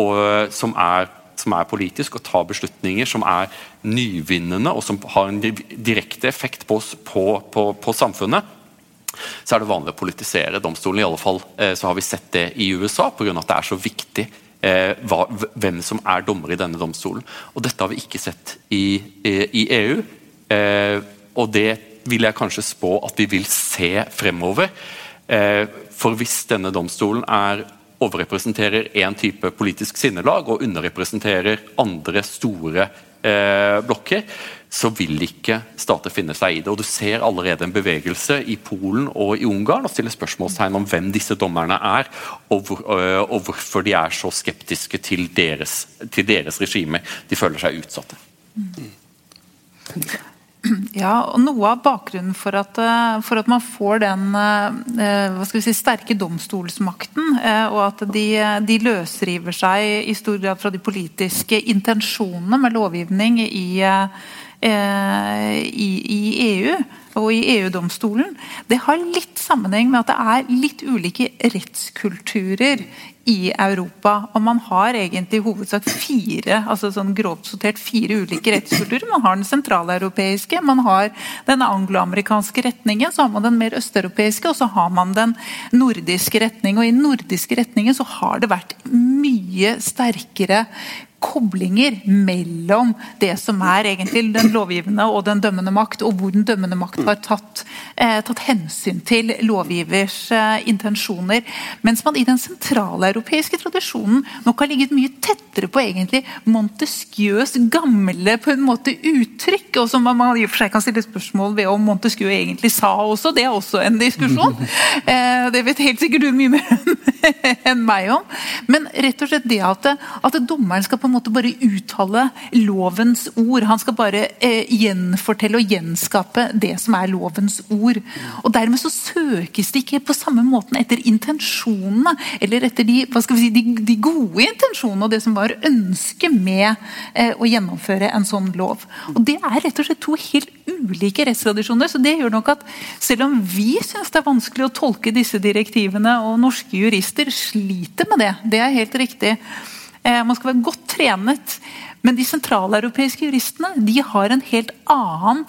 og, som, er, som, er, politisk, og tar beslutninger som er nyvinnende og som har en direkte effekt på, på, på, på samfunnet, så er det vanlig å politisere domstolen. I alle fall eh, så har vi sett det i USA, pga. at det er så viktig eh, hvem som er dommer i denne domstolen. Og Dette har vi ikke sett i, i, EU. Eh, og det vil jeg kanskje spå at vi vil se fremover. Eh, for hvis denne domstolen er overrepresenterer én type politisk sinnelag og underrepresenterer andre store eh, blokker, så vil ikke stater finne seg i det. Og Du ser allerede en bevegelse i Polen og i Ungarn og stiller spørsmålstegn om hvem disse dommerne er, og, hvor, øh, og hvorfor de er så skeptiske til deres, deres regime. De føler seg utsatte. *clears throat* Ja, og Noe av bakgrunnen for at, eh, for at man får den eh, si, sterke domstolsmakten, eh, og at de, de, løsriver seg i stor grad fra de politiske intensjonene med lovgivning i, i, i EU og i EU-domstolen, det har litt sammenheng med at det er litt ulike rettskulturer i Europa. Og man har egentlig i hovedsak fire altså sånn grovt sortert fire ulike rettskulturer. Man har den sentraleuropeiske, man har den angloamerikanske retningen, så har man den mer østeuropeiske, og så har man den nordiske retning. Og i den nordiske retningen så har det vært mye sterkere koblinger mellom det som er egentlig den lovgivende og den dømmende makt, og hvor den dømmende makt har tatt, eh, tatt hensyn til lovgivers eh, intensjoner. Mens man i den sentraleuropeiske tradisjonen nok har ligget mye tettere på egentlig Montesquieus gamle på en måte uttrykk, og som man i og for seg kan stille spørsmål ved om Montesquieu egentlig sa også. Det er også en diskusjon. *laughs* Eh, det vet helt sikkert du mye mer *laughs* enn meg om. Men rett og slett det at, at dommeren skal på en måte bare uttale lovens ord. Han skal bare eh, gjenfortelle og gjenskape det som er lovens ord. Og Dermed så søkes det ikke på samme måten etter intensjonene, eller etter de, si, de, de gode intensjonene og det som var ønsket med eh, å gjennomføre en sånn lov. Og Det er rett og slett to helt ulike rettstradisjoner. så det gjør nok at Selv om vi syns det er vanskelig å tolke disse direktivene, og norske jurister sliter med det, det er helt riktig, man skal være godt trenet. Men de sentraleuropeiske juristene de har en helt annen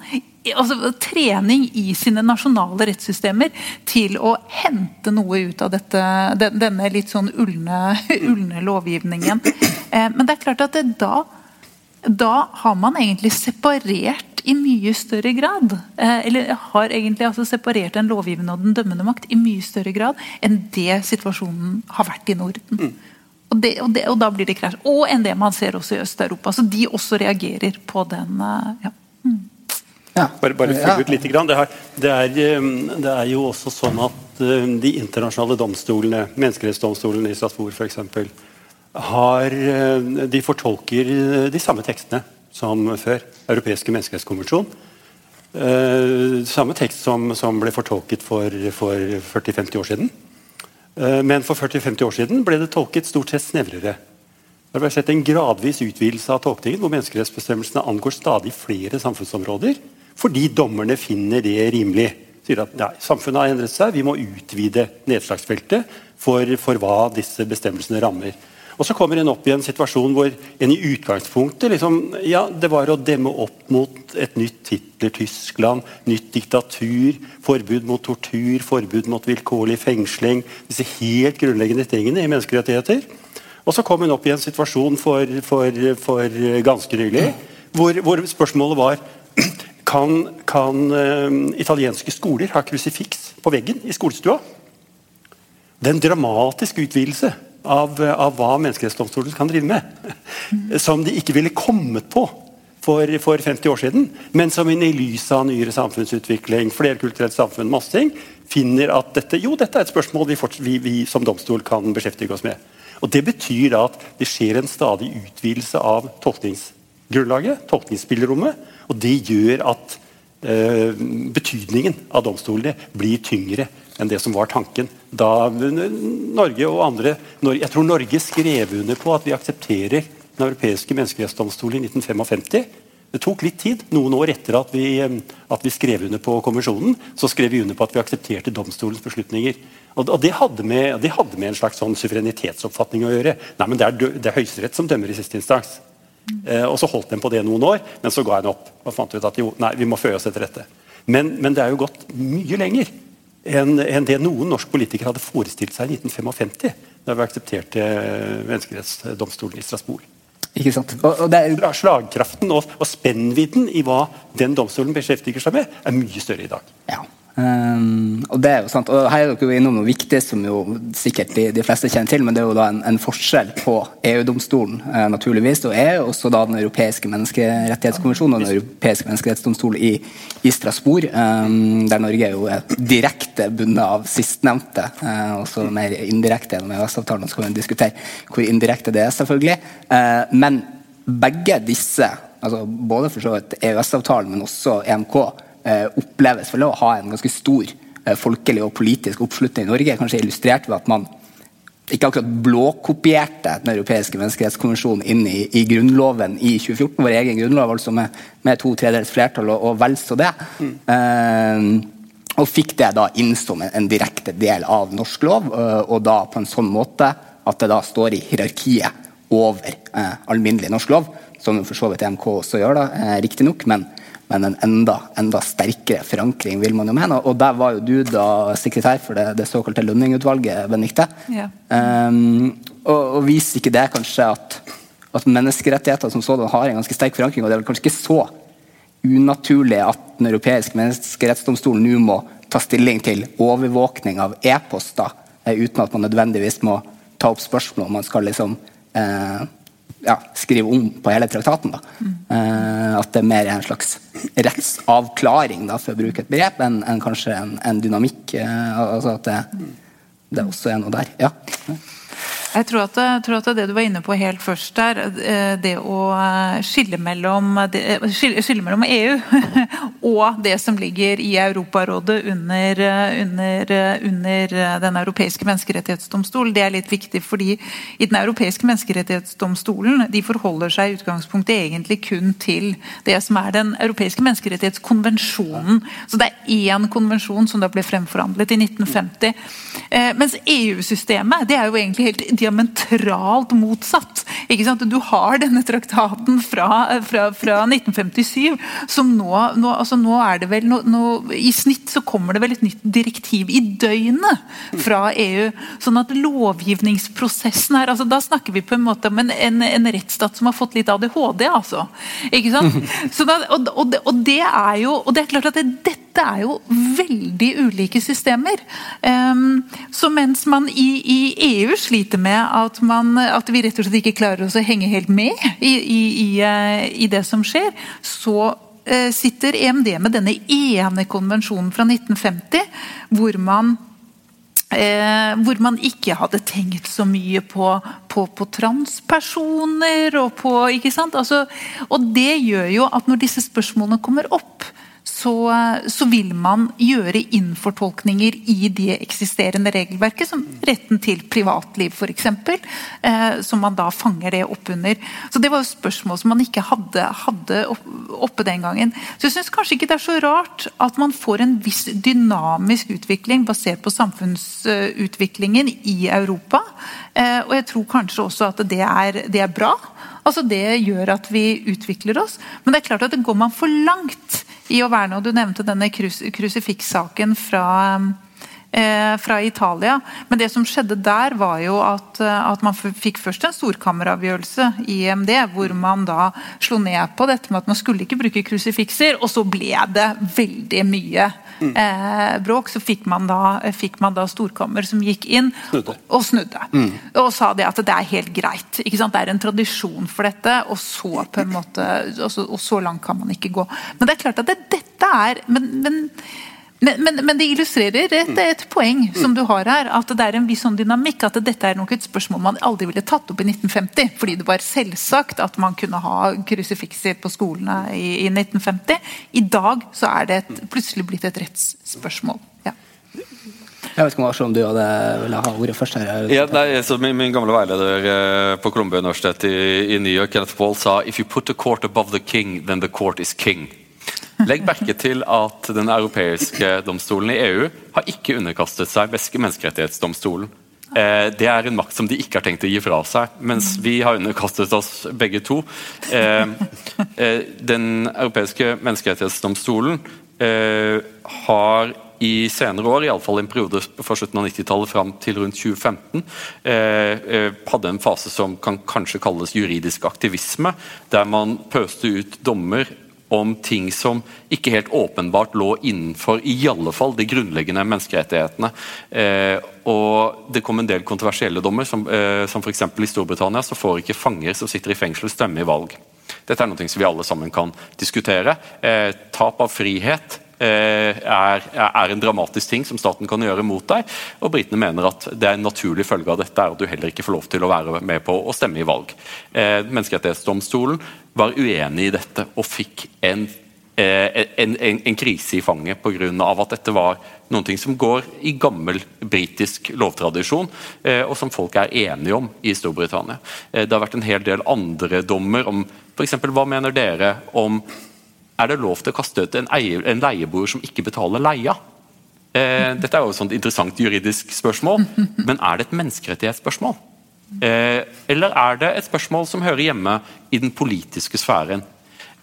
altså, trening i sine nasjonale rettssystemer til å hente noe ut av dette, denne litt sånn ulne, ulne lovgivningen. Eh, men det er klart at det, da, da har man egentlig separert i mye større grad. Eh, eller har egentlig altså separert den lovgivende og den dømmende makt i mye større grad enn det situasjonen har vært i Norden. Mm. Og, det, og, det, og, da blir det krasj. Og enn det man ser også i Øst-Europa. Så de også reagerer på den eh, ja. Mm. Ja. Bare, bare følge ut litt. Det, er, det, er, eh, det, er, jo også sånn at eh, de internasjonale domstolene, menneskerettsdomstolen i Strasbourg f.eks., har De fortolker de samme tekstene som før. Europeiske menneskerettskonvensjon. Samme tekst som, som ble fortolket for, for 40-50 år siden. Eh, men for 40-50 år siden ble det tolket stort sett snevrere. Det har sett en gradvis utvidelse av tolkningen, hvor menneskerettsbestemmelsene angår stadig flere samfunnsområder, fordi dommerne finner det rimelig. Sier at nei, Samfunnet har endret seg, vi må utvide nedslagsfeltet for, for hva disse bestemmelsene rammer. Og så kommer en opp i en situasjon hvor en i utgangspunktet liksom, ja, det var å demme opp mot et nytt Hitler-Tyskland, nytt diktatur, forbud mot tortur, forbud mot vilkårlig fengsling. Disse helt grunnleggende tingene i menneskerettigheter. Og så kom hun opp i en situasjon for, for, for ganske nylig hvor, hvor, spørsmålet var *clears throat* kan, kan uh, italienske skoler ha krusifiks på veggen i skolestua. Det er en dramatisk utvidelse av, av hva Menneskerettighetsdomstolen kan drive med. *laughs* Som de ikke ville kommet på for, for 50 år siden, men som i lys av nyere samfunnsutvikling, flerkulturelt samfunn, masse ting, finner at dette, jo, dette er et spørsmål vi, vi, vi som domstol kan beskjeftige oss med. Og Det betyr at det skjer en stadig utvidelse av tolkningsgrunnlaget, tolkningsspillerommet, og det gjør at betydningen av domstolene blir tyngre enn det som var tanken da Norge og andre Jeg tror Norge skrev under på at vi aksepterer Den europeiske menneskerettsdomstol i 1955. Det tok litt tid. Noen år etter at vi, at vi, skrev under på konvensjonen, så skrev vi under på at vi aksepterte domstolens beslutninger. Og, og det, hadde med, det, hadde med, en slags sånn suverenitetsoppfatning å gjøre. Nei, men Det er, det er Høyesterett som dømmer i siste instans. Eh, og Så holdt den på det noen år, men så ga en opp. og fant ut at jo, nei, vi må føre oss etter dette. Men, men det er jo gått mye lenger enn en det noen norsk politiker hadde forestilt seg i 1955, da vi aksepterte menneskerettsdomstolen i Strasbourg. Ikke sant? Og, og er... Slagkraften og, og spennvidden i hva den domstolen beskjeftiger seg med, er mye større i dag. Ja. Um, og det er jo sant, og Her er dere jo innom noe viktig som jo sikkert de, de fleste kjenner til, men det er jo da en, en forskjell på EU-domstolen eh, naturligvis, og EU, også da Den europeiske menneskerettighetskonvensjonen og Den europeiske menneskerettighetsdomstol i, i Strasbourg, um, der Norge er jo er direkte bundet av sistnevnte, eh, også mer indirekte gjennom EØS-avtalen. Så kan vi diskutere hvor indirekte det er, selvfølgelig. Eh, men begge disse, altså både for så vidt EØS-avtalen, men også EMK, eh, oppleves det å ha en ganske stor eh, folkelig og politisk oppslutning i Norge. Kanskje illustrert ved at man ikke akkurat blåkopierte Den europeiske menneskerettskonvensjonen inn i, i, Grunnloven i 2014, vår egen grunnlov, altså med, med to tredjedels flertall og, og vel så det. Mm. Eh, og fikk det da inn som en, en direkte del av norsk lov, uh, og da på en sånn måte at det da står i hierarkiet over uh, alminnelig norsk lov, som for så vidt EMK også gjør, da, eh, riktignok, men men en enda, enda, sterkere forankring, vil man jo mene. Og der var jo du da sekretær for det, det såkalte Lønning-utvalget, Benedicte. Ja. Um, og, og, viser ikke det kanskje at, at menneskerettigheter som sådan har en ganske sterk forankring, og det er kanskje ikke så unaturlig at Den europeiske menneskerettsdomstolen nå må ta stilling til overvåkning av e-poster, eh, uten at man nødvendigvis må ta opp spørsmål om man skal liksom eh, ja, skrive om på hele traktaten. Mm. Eh, at det er mer en slags rettsavklaring, da, for å bruke et begrep, enn en kanskje en, en dynamikk. Eh, altså at det, det også er noe der. Ja. Jeg tror at, tror at, det du var inne på helt først der, eh, det å eh, skille mellom, skille, skille mellom EU *laughs* og det som ligger i Europarådet under, under, under Den europeiske menneskerettighetsdomstol, det er litt viktig. fordi i Den europeiske menneskerettighetsdomstolen de forholder seg i utgangspunktet egentlig kun til det som er Den europeiske menneskerettighetskonvensjonen. Så det er én konvensjon som da ble fremforhandlet i 1950. Eh, mens EU-systemet det er jo egentlig helt diametralt motsatt. Du har denne traktaten fra, fra, fra 1957 som nå, nå, altså nå er det vel nå, I snitt så kommer det vel et nytt direktiv i døgnet fra EU. Sånn at lovgivningsprosessen her altså Da snakker vi på en måte om en, en, en rettsstat som har fått litt ADHD, altså. Ikke sant? *laughs* At, og, og, og, det er jo og det er klart at det, dette er jo veldig ulike systemer. Um, så mens man i, i EU sliter med med at, man, at, vi rett og slett ikke klarer oss å henge helt med i, i, i, eh, i det som skjer, så eh, sitter EMD med denne ene konvensjonen fra 1950, hvor man Eh, hvor man ikke hadde tenkt så mye på, på, på transpersoner og på? Altså, og det gjør jo at når disse spørsmålene kommer opp, så, så, vil man gjøre innfortolkninger i det eksisterende regelverket, som retten til privatliv f.eks., eh, som man da fanger det opp under. Så Det var jo spørsmål som man ikke hadde, hadde oppe den gangen. Så jeg syns kanskje ikke det er så rart at man får en viss dynamisk utvikling basert på samfunnsutviklingen i Europa. Eh, og jeg tror kanskje også at det er, det er bra. Altså Det gjør at vi utvikler oss. Men det er klart at det går man for langt i og Du nevnte denne krus, krusifikssaken fra, eh, fra Italia. Men det som skjedde der, var jo at, at man fikk først en storkammeravgjørelse i EMD, hvor man da slo ned på dette med at man skulle ikke bruke krusifikser, og så ble det veldig mye eh, bråk, så fikk man, da, fikk man, da, storkammer som gikk inn snudde. og snudde. Mm. Og sa det at det er helt greit. Det er en tradisjon for dette, og så, måte, og så, og så langt kan man ikke gå. Men det er klart at det, dette er men, men men, men, men, det illustrerer et, et, poeng som du har her. At det er en viss sånn dynamikk. At dette er nok et spørsmål man aldri ville tatt opp i 1950. Fordi det var selvsagt at man kunne ha krusifikser på skolene i, i 1950. I dag så er det et, plutselig blitt et rettsspørsmål. Ja. Jeg vet ikke om du hadde ville ha ordet først. her. Ja, nei, min, min, gamle veileder eh, på Columbia universitet i, i New York, Kenneth Paul, sa «If you put the court above the king, then the court is king». Legg merke til at Den europeiske domstolen i EU har ikke underkastet seg menneskerettighetsdomstolen. Eh, det er en makt som de ikke har tenkt å gi fra seg, mens vi har underkastet oss begge to. Eh, eh, den europeiske menneskerettighetsdomstolen har i senere år, iallfall en periode fra slutten av 90-tallet fram til rundt 2015, hadde en fase som kan kanskje kalles juridisk aktivisme, der man pøste ut dommer om ting som ikke helt åpenbart lå innenfor i alle fall de grunnleggende menneskerettighetene. Eh, og Det kom en del kontroversielle dommer, som, eh, som f.eks. i Storbritannia så får ikke fanger som sitter i fengsel stemme i valg. Dette er noe som vi alle sammen kan diskutere. Eh, tap av frihet Eh, er, er, en dramatisk ting som staten kan gjøre mot deg. Og britene mener at det er en naturlig følge av dette er at du heller ikke får lov til å være med på å stemme i valg. Eh, menneskerettighetsdomstolen var uenig i dette og fikk en, eh, en, en, en krise i fanget pga. at dette var noe som går i gammel britisk lovtradisjon, og som folk er enige om i Storbritannia. Det har vært en hel del andre dommer om f.eks. hva mener dere om er det lov til å kaste ut en, eier, en leieboer som ikke betaler leia? Eh, dette er jo et interessant juridisk spørsmål, men er det et menneskerettighetsspørsmål? Eh, eller er det et spørsmål som hører hjemme i den politiske sfæren?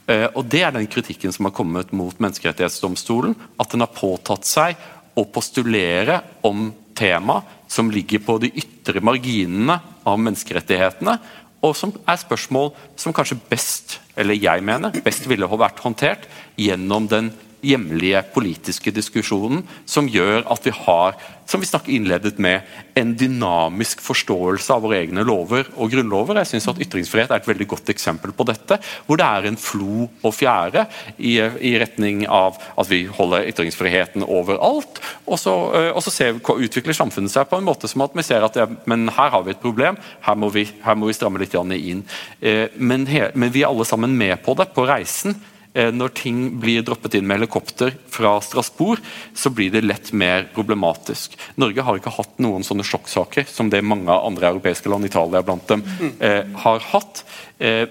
Eh, og Det er den kritikken som har kommet mot Menneskerettighetsdomstolen. At den har påtatt seg å postulere om tema som ligger på de ytre marginene av menneskerettighetene, og som er spørsmål som kanskje best, eller jeg mener, best ville ha vært håndtert gjennom den hjemlige politiske diskusjonen som gjør at vi har som vi snakket innledet med, en dynamisk forståelse av våre egne lover og grunnlover. Jeg synes at Ytringsfrihet er et veldig godt eksempel på dette. Hvor det er en flo og fjære i, i retning av at vi holder ytringsfriheten overalt. Og så, øh, og så ser vi, utvikler samfunnet seg på en måte som at vi ser at det, men her har vi et problem, her må vi, her må vi stramme litt inn. Eh, men, men vi er alle sammen med på det, på reisen. Eh, når ting blir droppet inn med helikopter fra Strasbourg, så blir det lett mer problematisk. Norge har ikke hatt noen sånne sjokksaker som det mange andre europeiske land, Italia blant dem, eh, har hatt. Eh,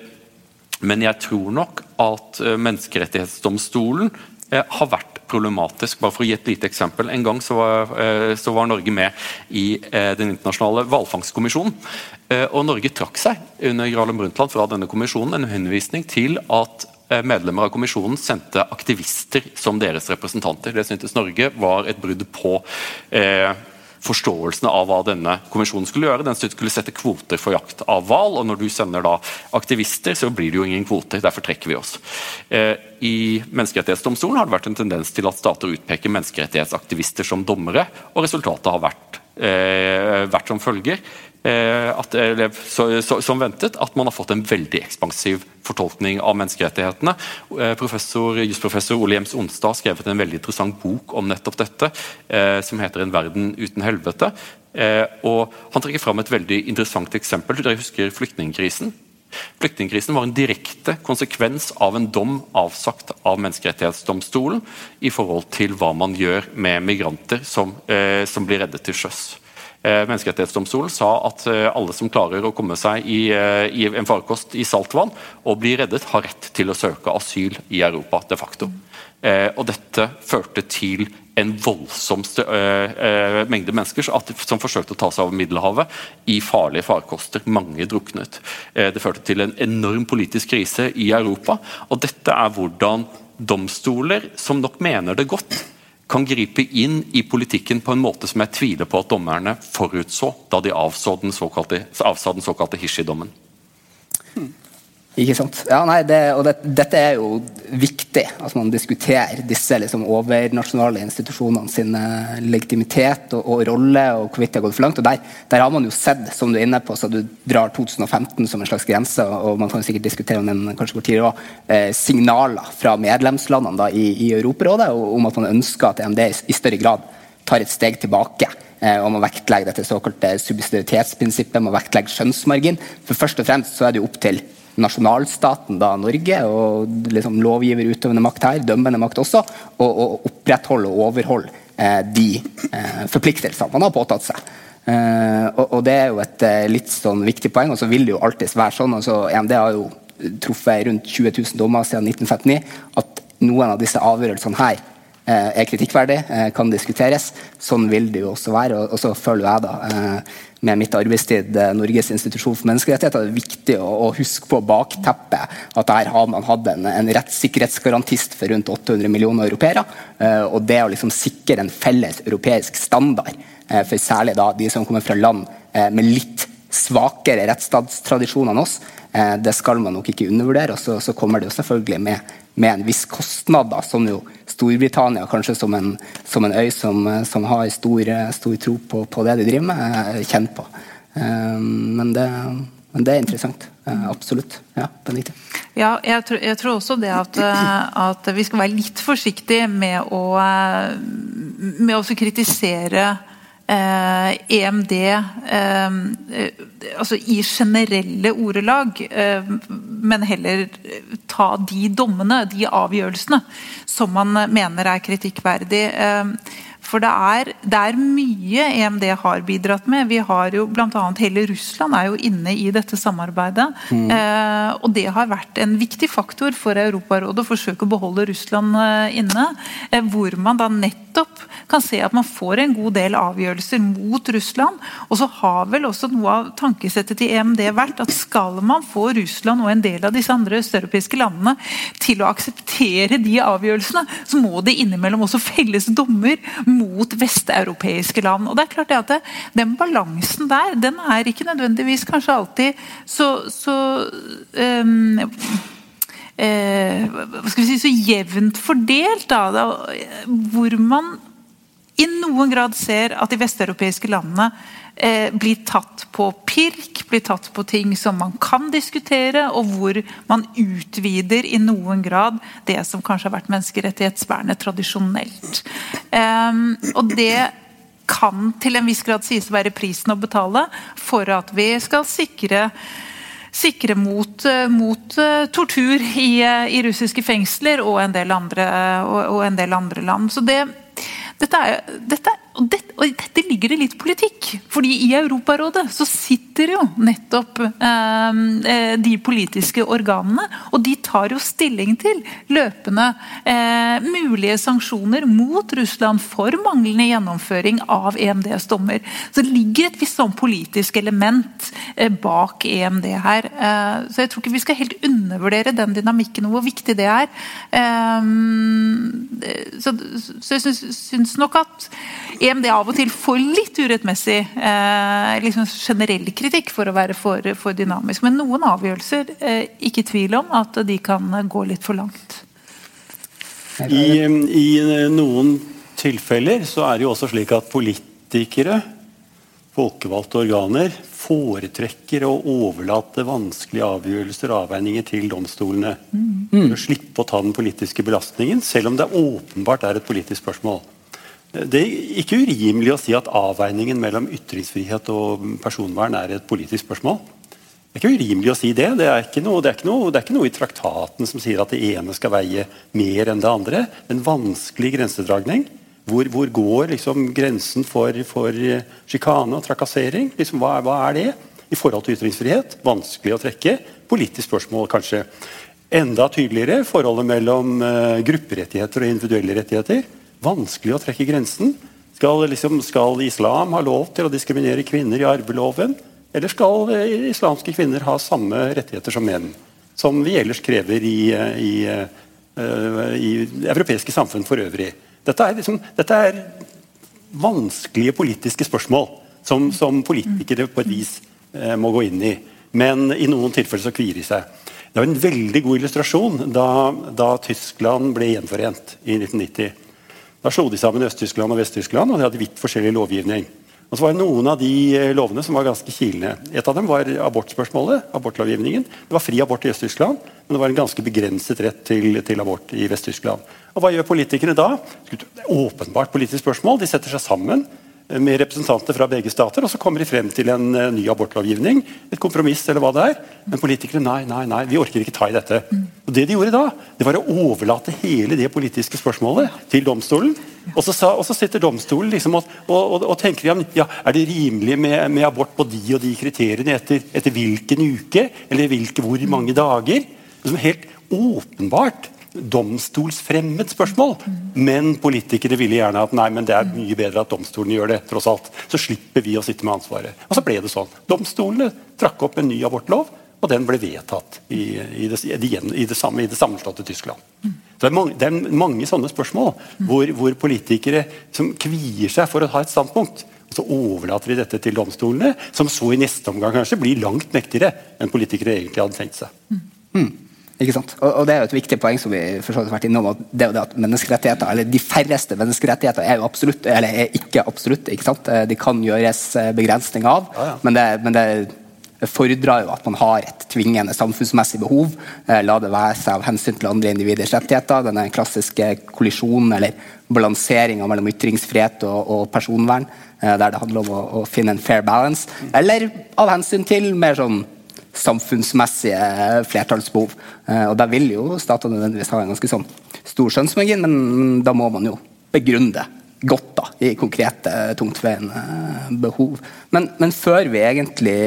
men jeg tror nok at Menneskerettighetsdomstolen har vært problematisk. Bare for å gi et lite eksempel. En gang så var, så var Norge med i Den internasjonale hvalfangstkommisjonen. Og Norge trakk seg under Gralum Brundtland fra denne kommisjonen en henvisning til at medlemmer av kommisjonen sendte aktivister som deres representanter. Det syntes Norge var et brudd på eh, forståelsen av hva denne kommisjonen skulle gjøre. Den skulle sette kvoter for jakt av hval, og når du sender da aktivister, så blir det jo ingen kvoter. Derfor trekker vi oss. Eh, I Menneskerettighetsdomstolen har det vært en tendens til at stater utpeker menneskerettighetsaktivister som dommere, og resultatet har vært, eh, vært som følger. Eh, eller, så, så, som ventet, at man har fått en veldig ekspansiv fortolkning av menneskerettighetene. Eh, professor, Jusprofessor Ole Jems Onsdag har skrevet en veldig interessant bok om nettopp dette, eh, som heter 'En verden uten helvete'. og Han trekker fram et veldig interessant eksempel. Dere husker flyktningkrisen? Flyktningkrisen var en direkte konsekvens av en dom avsagt av Menneskerettighetsdomstolen i forhold til hva man gjør med migranter som, eh, som blir reddet til sjøs. Eh, menneskerettighetsdomstolen sa at eh, alle som klarer å komme seg i, eh, i, en farkost i saltvann og bli reddet, har rett til å søke asyl i Europa de facto. og Dette førte til en voldsom mengde mennesker som forsøkte å ta seg over Middelhavet i farlige farkoster. Mange druknet. det førte til en enorm politisk krise i Europa. og Dette er hvordan domstoler, som nok mener det godt, kan gripe inn i politikken på en måte som jeg tviler på at dommerne forutså da de avsa den såkalte, avsa såkalte Hishi-dommen. Ikke sant? Ja, nei, det, og det, Dette er jo viktig, at man diskuterer disse liksom, overnasjonale institusjonene sin legitimitet og, og, rolle, og hvorvidt det har gått for langt. og der, der, har man jo sett, som du er inne på, så du drar 2015 som en slags grense, og man kan sikkert diskutere om den kanskje går tidligere var, eh, signaler fra medlemslandene da, i, i Europarådet om at man ønsker at EMD i større grad tar et steg tilbake. Eh, og man vektlegger dette såkalte subsidiaritetsprinsippet, man vektlegger skjønnsmargin. For først og fremst så er det jo opp til nasjonalstaten, da Norge, og liksom lovgiver, utøvende makt her, dømmende makt også, og, opprettholde og overholde eh, de eh, forpliktelsene man har påtatt seg. Eh, og, og, Det er jo et eh, litt sånn viktig poeng, og så vil det jo alltid være sånn. altså EMD har jo truffet rundt 20 000 dommer siden 1959. At noen av disse avgjørelsene her eh, er kritikkverdig, eh, kan diskuteres. Sånn vil det jo også være. Og, og så føler jeg da med mitt arbeidstid eh, Norges institusjon for menneskerettigheter, det er viktig å, å huske på bakteppet at her har man hatt en, en rettssikkerhetsgarantist for rundt 800 millioner europeere. Uh, og det å liksom sikre en felles europeisk standard uh, for særlig da de som kommer fra land med litt svakere rettsstatstradisjon enn oss. Eh, det skal man nok ikke undervurdere. og så, så kommer det jo selvfølgelig med, med en viss kostnad, da, som jo Storbritannia kanskje som en, som en øy som, som har stor, stor tro på, på, det de driver med, kjenner på. Men det, men det er interessant. Absolutt. Ja, Benedicte. Ja, jeg tror, jeg tror, også det at, at, vi skal være litt forsiktige med å, med å kritisere eh, EMD eh, altså i generelle ordelag, eh, men heller ta de dommene, de avgjørelsene, som man mener er kritikkverdig. For det er, det er, mye EMD har bidratt med. Vi har jo bl.a. hele Russland er jo inne i dette samarbeidet. Mm. Eh, og det har vært en viktig faktor for Europarådet å forsøke å beholde Russland eh, inne. Eh, hvor man da nettopp kan se at man får en god del avgjørelser mot Russland. Og så har vel også noe av tankesettet til EMD vært at skal man få Russland og en del av disse andre østeuropeiske landene til å akseptere de avgjørelsene, så må det innimellom også felles dommer mot vesteuropeiske land. Og det er klart at det, Den balansen der den er ikke nødvendigvis kanskje alltid så, så um, eh, hva skal vi si, så jevnt fordelt. Da, da, hvor man i noen grad ser at de vesteuropeiske landene eh, blir tatt på pirk, blir tatt på ting som man kan diskutere, og hvor man utvider i noen grad det som kanskje har vært menneskerettighetsvernet tradisjonelt. Eh, og det kan til en viss grad sies å være prisen å betale for at vi skal sikre sikre mot, eh, mot uh, tortur i, uh, i, russiske fengsler og en del andre, og, og en del andre land. Så det, dette, er, dette, og, dette, og dette ligger det litt politikk. fordi i Europarådet så sitter jo nettopp ehm, eh, de politiske organene. Og de tar jo stilling til løpende eh, mulige sanksjoner mot Russland for manglende gjennomføring av EMDs dommer. Så det ligger et visst sånn politisk element eh, bak EMD her. Eh, så jeg tror ikke vi skal helt undervurdere den dynamikken og hvor viktig det er. Ehm, så, så jeg syns nok at EMD av og til får litt urettmessig eh, liksom generell kritikk for å være for, for dynamisk. Men noen avgjørelser, eh, ikke tvil om at de kan gå litt for langt. I, I, noen tilfeller så er det jo også slik at politikere, folkevalgte organer, foretrekker å overlate vanskelige avgjørelser og avveininger til domstolene. Mm. For å slippe å ta den politiske belastningen, selv om det åpenbart er et politisk spørsmål. Det er ikke urimelig å si at avveiningen mellom ytringsfrihet og personvern er et politisk spørsmål. Det er ikke urimelig å si det. Det er ikke noe, er ikke noe, er ikke noe i traktaten som sier at det ene skal veie mer enn det andre. En vanskelig grensedragning. Hvor, hvor går liksom grensen for, for sjikane og trakassering? Liksom, hva, hva, er det i forhold til ytringsfrihet? Vanskelig å trekke. Politisk spørsmål, kanskje. Enda tydeligere forholdet mellom uh, grupperettigheter og individuelle rettigheter vanskelig å trekke grensen. Skal, liksom, skal, islam ha lov til å diskriminere kvinner i arveloven? Eller skal eh, islamske kvinner ha samme rettigheter som menn? Som vi ellers krever i, i, i, uh, i europeiske samfunn for øvrig. Dette er, liksom, dette er vanskelige politiske spørsmål som, som, politikere på et vis må gå inn i. Men i noen tilfeller så kvier de seg. Det var en veldig god illustrasjon da, da Tyskland ble gjenforent i 1990. Da slo de sammen Øst-Tyskland og Vest-Tyskland, og de hadde vidt forskjellig lovgivning. Og så var det Noen av de eh, lovene som var ganske kilende. Et av dem var abortspørsmålet. abortlovgivningen. Det var fri abort i Øst-Tyskland, men det var en ganske begrenset rett til, til abort i Vest-Tyskland. Og Hva gjør politikerne da? Åpenbart politisk spørsmål. De setter seg sammen med representanter fra begge stater, og så kommer de frem til en uh, ny abortlovgivning. Et kompromiss, eller hva det er. Men politikere nei, nei, nei, vi orker ikke ta i dette. Og Det de gjorde da, det var å overlate hele det politiske spørsmålet til domstolen. Og så, sa, og så sitter domstolen liksom og, og, og, tenker ja, er det rimelig med, med, abort på de og de kriteriene etter, etter hvilken uke, eller hvilke, hvor mange dager? Liksom helt åpenbart domstolsfremmed spørsmål. Men politikere ville gjerne at nei, men det er mye bedre at domstolen gjør det. tross alt. Så slipper vi å sitte med ansvaret. Og så ble det sånn. Domstolene trakk opp en ny abortlov, og den ble vedtatt i, i, det, i, det, samme, i det sammenslåtte Tyskland. Så det er, mange, det er mange sånne spørsmål hvor, hvor, politikere som kvier seg for å ha et standpunkt. Og så overlater de dette til domstolene, som så i neste omgang kanskje blir langt mektigere enn politikere egentlig hadde tenkt seg. Mm. Ikke sant? Og, og, Det er jo et viktig poeng som vi for har vært innom, at det det at menneskerettigheter, eller De færreste menneskerettigheter er jo absolutt, eller er ikke absolutte. ikke sant? Eh, de kan gjøres eh, begrensning av, ja, ja. men, det, men det fordrer jo at man har et tvingende samfunnsmessig behov. Eh, la det være seg av hensyn til andre individers rettigheter. Denne klassiske kollisjonen eller balanseringa mellom ytringsfrihet og, og personvern, der det handler om å, å, finne en fair balance. Eller av hensyn til mer sånn samfunnsmessige flertallsbehov. Eh, og Da vil jo statene nødvendigvis ha en ganske sånn stor skjønnsmargin, men da må man jo begrunne det godt da, i konkrete, tungtveiende behov. Men, men, før vi egentlig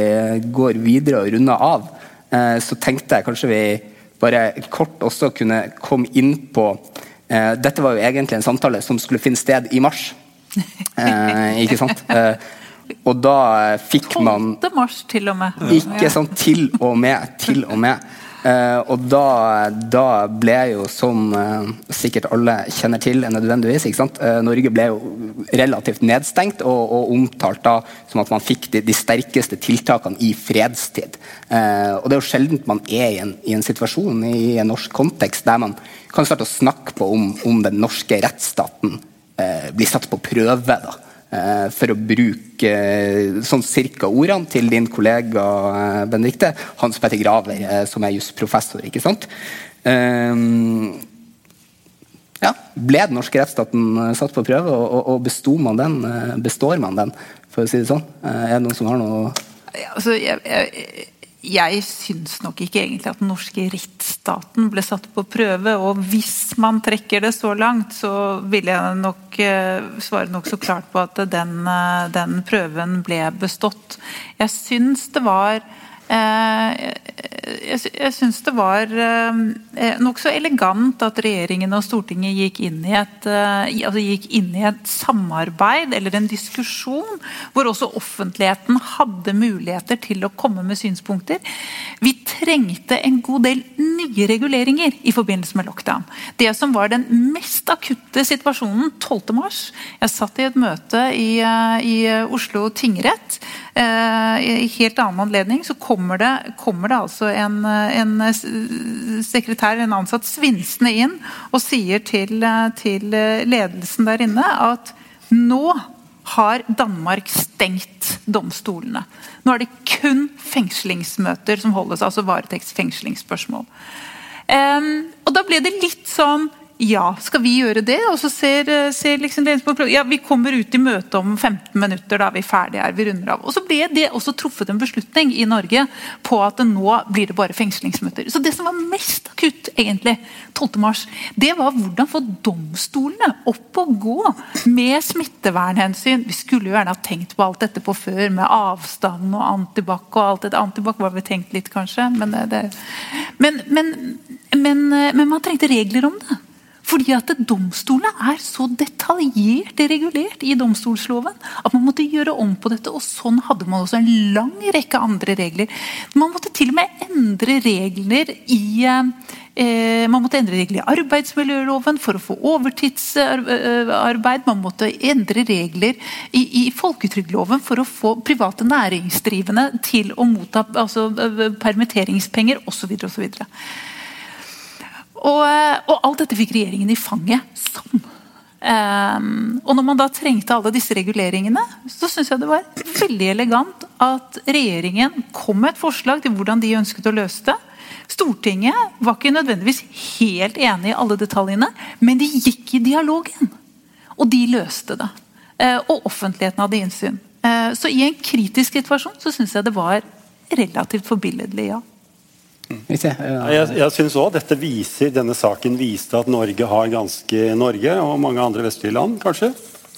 går videre og runder av, eh, så tenkte jeg kanskje vi bare kort også kunne komme inn på eh, Dette var jo egentlig en samtale som skulle finne sted i mars. *laughs* Eh, ikke sant? Eh, og da fikk man 12. mars, til og med. Ikke sånn til og med. Til og med. Uh, og da, da, ble jo, som uh, sikkert alle kjenner til nødvendigvis uh, Norge ble jo relativt nedstengt og, og, omtalt da som at man fikk de, de sterkeste tiltakene i fredstid. og Det er jo sjelden man er i en, i en, situasjon i en norsk kontekst der man kan starte å snakke på om, om den norske rettsstaten blir satt på prøve. da Eh, for å bruke eh, sånn cirka ordene til din kollega Benedikte, Benedicte, Hans Petter Graver, som er jusprofessor. ikke sant? Ja, ble den norske rettsstaten satt på prøve, og, og man den? Består man den, for å si det sånn? Er det noen som har noe ja, altså, jeg, jeg jeg syns nok ikke egentlig at den norske rettsstaten ble satt på prøve. Og hvis man trekker det så langt, så vil jeg nok eh, svare nokså klart på at den, eh, den prøven ble bestått. Jeg syns det var Eh, jeg, syns det var nokså elegant at regjeringen og Stortinget gikk inn, et, eh, altså gikk inn i et, samarbeid eller en diskusjon hvor også offentligheten hadde muligheter til å komme med synspunkter. Vi trengte en god del nye reguleringer i forbindelse med lockdown. Det som var den mest akutte situasjonen 12.3 Jeg satt i et møte i, i Oslo tingrett. I helt annen anledning så kommer det, kommer det altså en, en, sekretær, en ansatt, svinsende inn og sier til, til ledelsen der inne at nå har Danmark stengt domstolene. Nå er det kun fengslingsmøter som holdes, altså varetektsfengslingsspørsmål. Um, og da ble det litt sånn ja, skal vi gjøre det? Og så ser, eh, ser liksom ja, Vi kommer ut i møte om 15 minutter, da er vi ferdige her. vi runder av. Og Så ble det også truffet en beslutning i Norge på at nå blir det bare fengslingsmøter. Så Det som var mest akutt egentlig 12. mars, det var hvordan få domstolene opp og gå med smittevernhensyn. Vi skulle jo gjerne ha tenkt på alt dette på før, med avstand og antibac og alt dette. Antibac var vi tenkt litt, kanskje, men, det, men, men, men, eh, men man trengte regler om det. Fordi at domstolene er så detaljert regulert i domstolsloven at man måtte gjøre om på dette. Og sånn hadde man også en lang rekke andre regler. Man måtte til og med endre regler i eh, man måtte endre regler i arbeidsmiljøloven for å få overtidsarbeid. Man måtte endre regler i, i folketrygdloven for å få private næringsdrivende til å motta altså, permitteringspenger osv. Og, og, alt dette fikk regjeringen i fanget sånn. Um, og når man da trengte alle disse reguleringene, så syns jeg det var veldig elegant at regjeringen kom med et forslag til hvordan de ønsket å løse det. Stortinget var ikke nødvendigvis helt enig i alle detaljene, men de gikk i dialogen. Og de løste det. Uh, og offentligheten hadde innsyn. Uh, så i en kritisk situasjon så syns jeg det var relativt forbilledlig, ja. Jeg, jeg synes også dette viser, Denne saken viste at Norge har ganske Norge og mange andre vestlige land kanskje,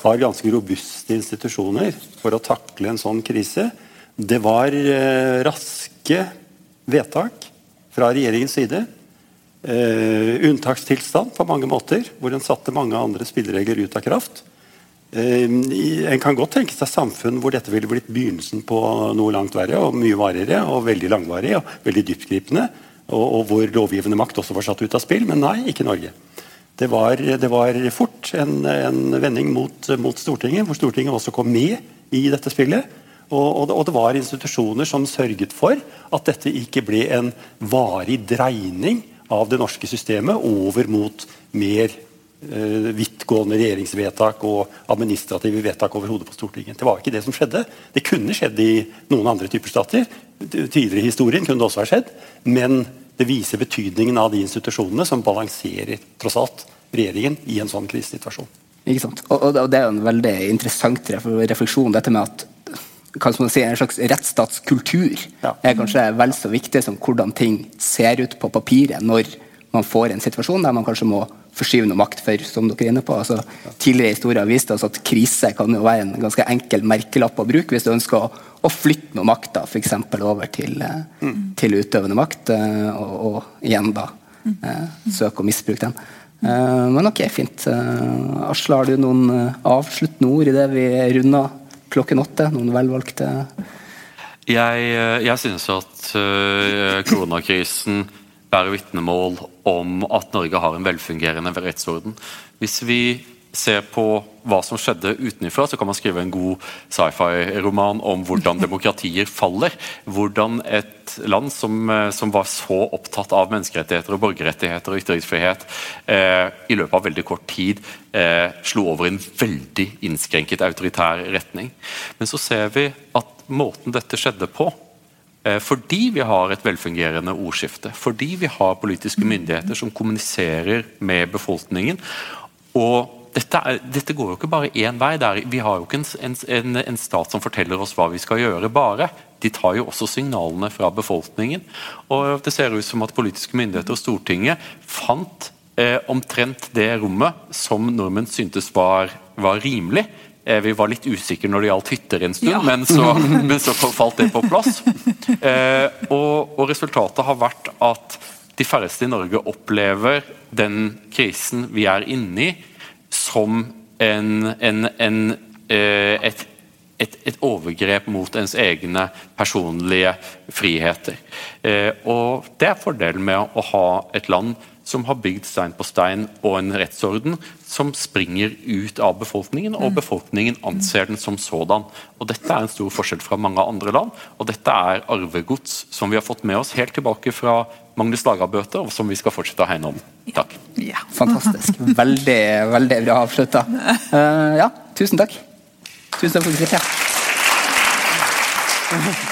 har ganske robuste institusjoner for å takle en sånn krise. Det var eh, raske vedtak fra regjeringens side. Eh, unntakstilstand på mange måter, hvor en satte mange andre spilleregler ut av kraft. Eh, en kan godt tenke seg samfunn hvor dette ville blitt begynnelsen på noe langt verre og mye varigere og veldig langvarig og veldig dyptgripende. Og, og, hvor lovgivende makt også var satt ut av spill. Men nei, ikke Norge. Det var, det var fort en, en vending mot, mot, Stortinget, hvor Stortinget også kom med i dette spillet. Og, og, det, og, det, var institusjoner som sørget for at dette ikke ble en varig dreining av det norske systemet over mot mer vidtgående regjeringsvedtak og administrative vedtak over hodet på Stortinget. Det var ikke det som skjedde. Det kunne skjedd i noen andre typer stater. Tidligere i historien kunne det også ha skjedd. Men det viser betydningen av de institusjonene som balanserer tross alt regjeringen i en sånn krisesituasjon. Ikke sant? Og, og, det er jo en veldig interessant refleksjon, dette med at kan man si, en slags rettsstatskultur ja. er kanskje vel så viktig som hvordan ting ser ut på papiret når man får en situasjon der man kanskje må forskyve noe makt for, som dere er inne på. Altså, tidligere historier har vist oss at krise kan jo være en ganske enkel merkelapp å bruke hvis du ønsker å, å flytte noe makt da, f.eks. over til, eh, mm. til, utøvende makt, eh, og, og igjen da mm. søke å misbruke den. Eh, men ok, fint. Eh, Asle, har du noen eh, avsluttende ord idet vi runder klokken åtte? Noen velvalgte Jeg, jeg synes at koronakrisen bærer vitnemål om at Norge har en velfungerende rettsorden. Hvis vi ser på hva som skjedde utenfra, så kan man skrive en god sci-fi-roman om hvordan *laughs* demokratier faller. Hvordan et land som, eh, som, var så opptatt av menneskerettigheter og borgerrettigheter og ytringsfrihet, eh, i løpet av veldig kort tid eh, slo over i en veldig innskrenket autoritær retning. Men så ser vi at måten dette skjedde på, fordi vi har et velfungerende ordskifte, fordi vi har politiske myndigheter som kommuniserer med befolkningen, og dette, er, dette, går jo ikke bare én vei. Der. vi har jo ikke en, en, en, stat som forteller oss hva vi skal gjøre, bare. De tar jo også signalene fra befolkningen. Og Det ser ut som at politiske myndigheter og Stortinget fant eh, omtrent det rommet som nordmenn syntes var, var rimelig. Eh, vi var litt usikre når det gjaldt hytter en stund, ja. men, så, *laughs* men, så, falt det på plass. Eh, og, og resultatet har vært at de færreste i Norge opplever den krisen vi er inne i, som en, en, en, eh, et, et, et, overgrep mot ens egne personlige friheter. Eh, og Det er fordelen med å ha et land som har bygd stein på stein og en rettsorden som springer ut av befolkningen, og mm. befolkningen anser den som sådan. Og Dette er en stor forskjell fra mange andre land, og dette er arvegods som vi har fått med oss helt tilbake fra Magnus Lagabøte, og som vi skal fortsette å hegne om. Takk. Ja. *laughs* Fantastisk. Veldig, veldig bra avslutta. Uh, ja, tusen takk. Tusen takk for at du fikk